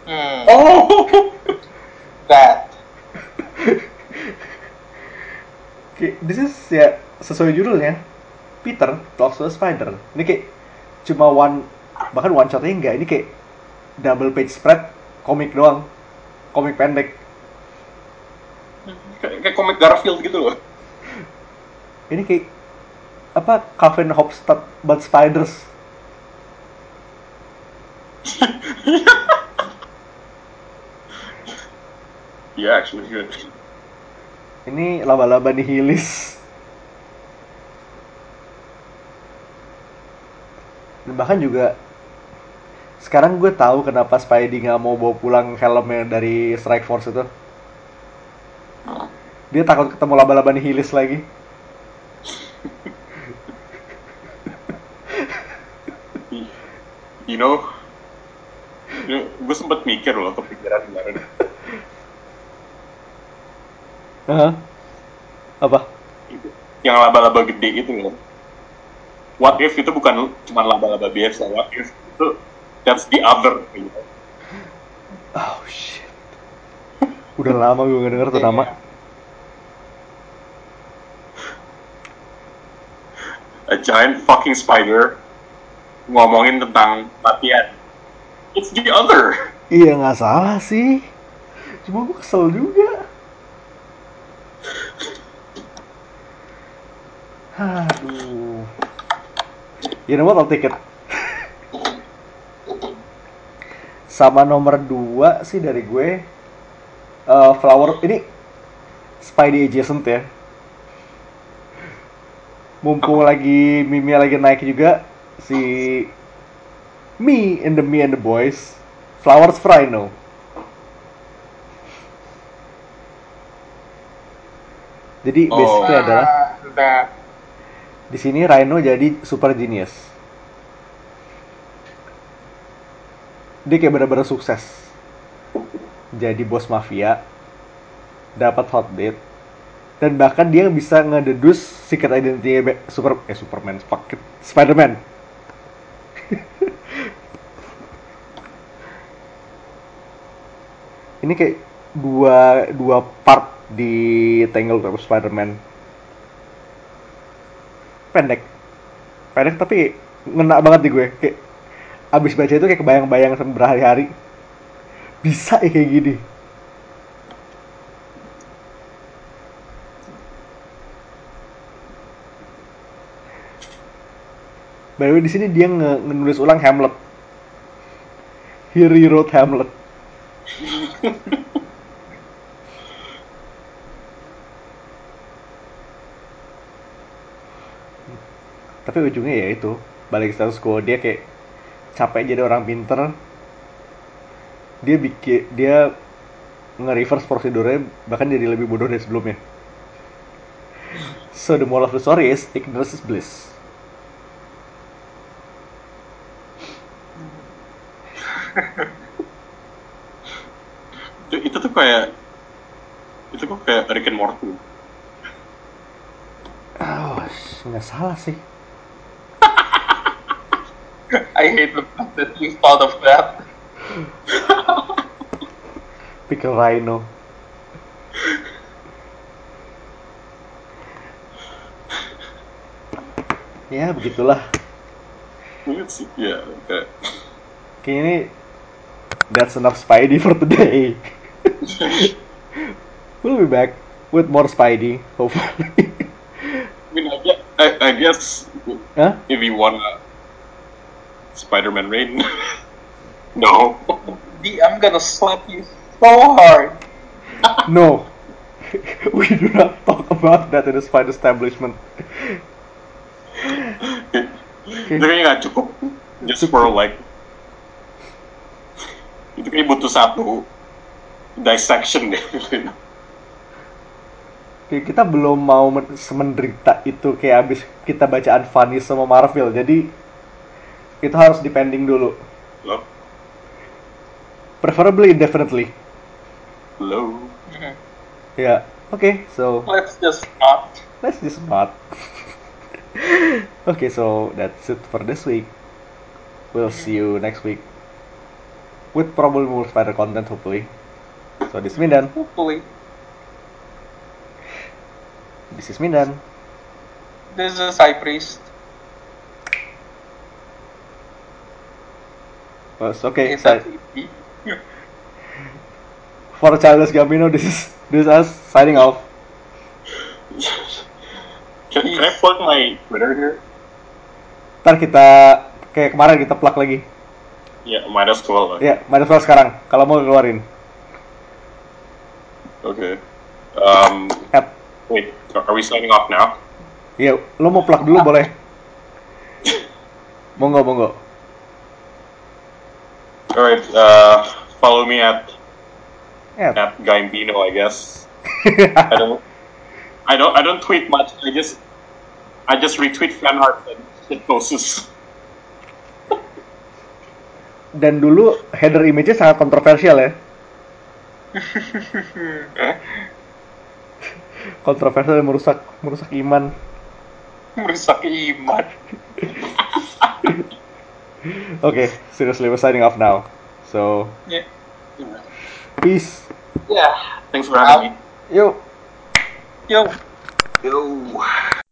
Hmm, Oh, that. Kayak, this is ya sesuai judulnya Peter Talks to a Spider. Ini kayak cuma one bahkan one shotnya enggak. Ini kayak double page spread komik doang, komik pendek. kayak, kayak komik Garfield gitu loh. Ini kayak apa Calvin Hopstad but spiders. Yeah, actually good. Ini laba-laba nihilis. Dan bahkan juga sekarang gue tahu kenapa Spidey nggak mau bawa pulang helmnya dari Strike Force itu. Dia takut ketemu laba-laba nihilis lagi. You know, you know gue sempet mikir loh kepikiran kemarin. Hah? Apa? Yang laba-laba gede itu loh. What if itu bukan cuma laba-laba biasa? What if itu that's the other? Gitu. Oh shit. Udah lama gue gak denger tuh nama. A giant fucking spider ngomongin tentang latihan. It's the other. Iya nggak salah sih. Cuma gue kesel juga. Aduh. You know what, I'll take it. Sama nomor 2 sih dari gue. eh, flower ini Spidey adjacent ya. Mumpung lagi meme lagi naik juga si Me and the Me and the Boys Flowers for Rhino. Jadi Oh. basically adalah Ah, that. di sini Rhino jadi super genius. Dia kayak bener-bener sukses. Jadi bos mafia, dapat hot date, dan bahkan dia bisa ngededus secret identity super eh Superman, fuck it, Spider-Man. Ini kayak dua dua part di Tangled Web Spider-Man. Pendek. Pendek tapi ngena banget di gue. Kayak abis baca itu kayak kebayang-bayang sampai berhari-hari. Bisa ya kayak gini. By the way di sini dia nge nulis ulang Hamlet. He rewrote Hamlet. Tapi ujungnya ya itu balik status quo dia kayak capek jadi orang pinter. Dia bikin dia nge-reverse prosedurnya bahkan jadi lebih bodoh dari sebelumnya. So the moral of the story is ignorance is bliss. Itu, itu tuh kayak itu kok kayak Rick and Morty. Oh, nggak salah sih. I hate the fact that you thought of that. Pickle Rhino. ya begitulah. Ya Kayaknya ini that's enough Spidey for today. we'll be back with more Spidey, hopefully. I mean, I guess, I, I guess Hah? if you want a Spider-Man reign, no. D, I'm gonna slap you so hard. No. we do not talk about that in the Spider establishment. itu kayaknya nggak cukup. Just for like itu kayak butuh satu dissection deh. Kayak kita belum mau men- semenderita itu kayak abis kita bacaan Funny sama Marvel. Jadi itu harus depending dulu. Loh, Preferably indefinitely. Hello. Mhm. Yeah. Okay, so Let's just not. let's just not. okay, so that's it for this week. We'll see you next week with probably more spider content, hopefully. So this is Mindan. Hopefully. This is Mindan. This is High Was okay. It's si- a TV. for Childish Gambino, this is this is us signing off. Can, can I plug my Twitter here? Ntar kita kayak kemarin kita plug lagi. Yeah, might as well. Ya, might as well sekarang. Kalau mau keluarin. Okay. Um, At, wait, are we signing off now? ya, lo mau plug dulu boleh. Monggo, monggo. Alright, uh, follow me at, Ya. at Gaimbino, I guess. I don't, I don't, I don't tweet much. I just, I just retweet fan art and shit posts. Dan dulu header image-nya sangat kontroversial ya. Kontroversial dan merusak merusak iman. Merusak iman. Okay, seriously, we're signing off now. So, Yeah. peace. Yeah. Thanks for having me. Yuk. Yo. Yo.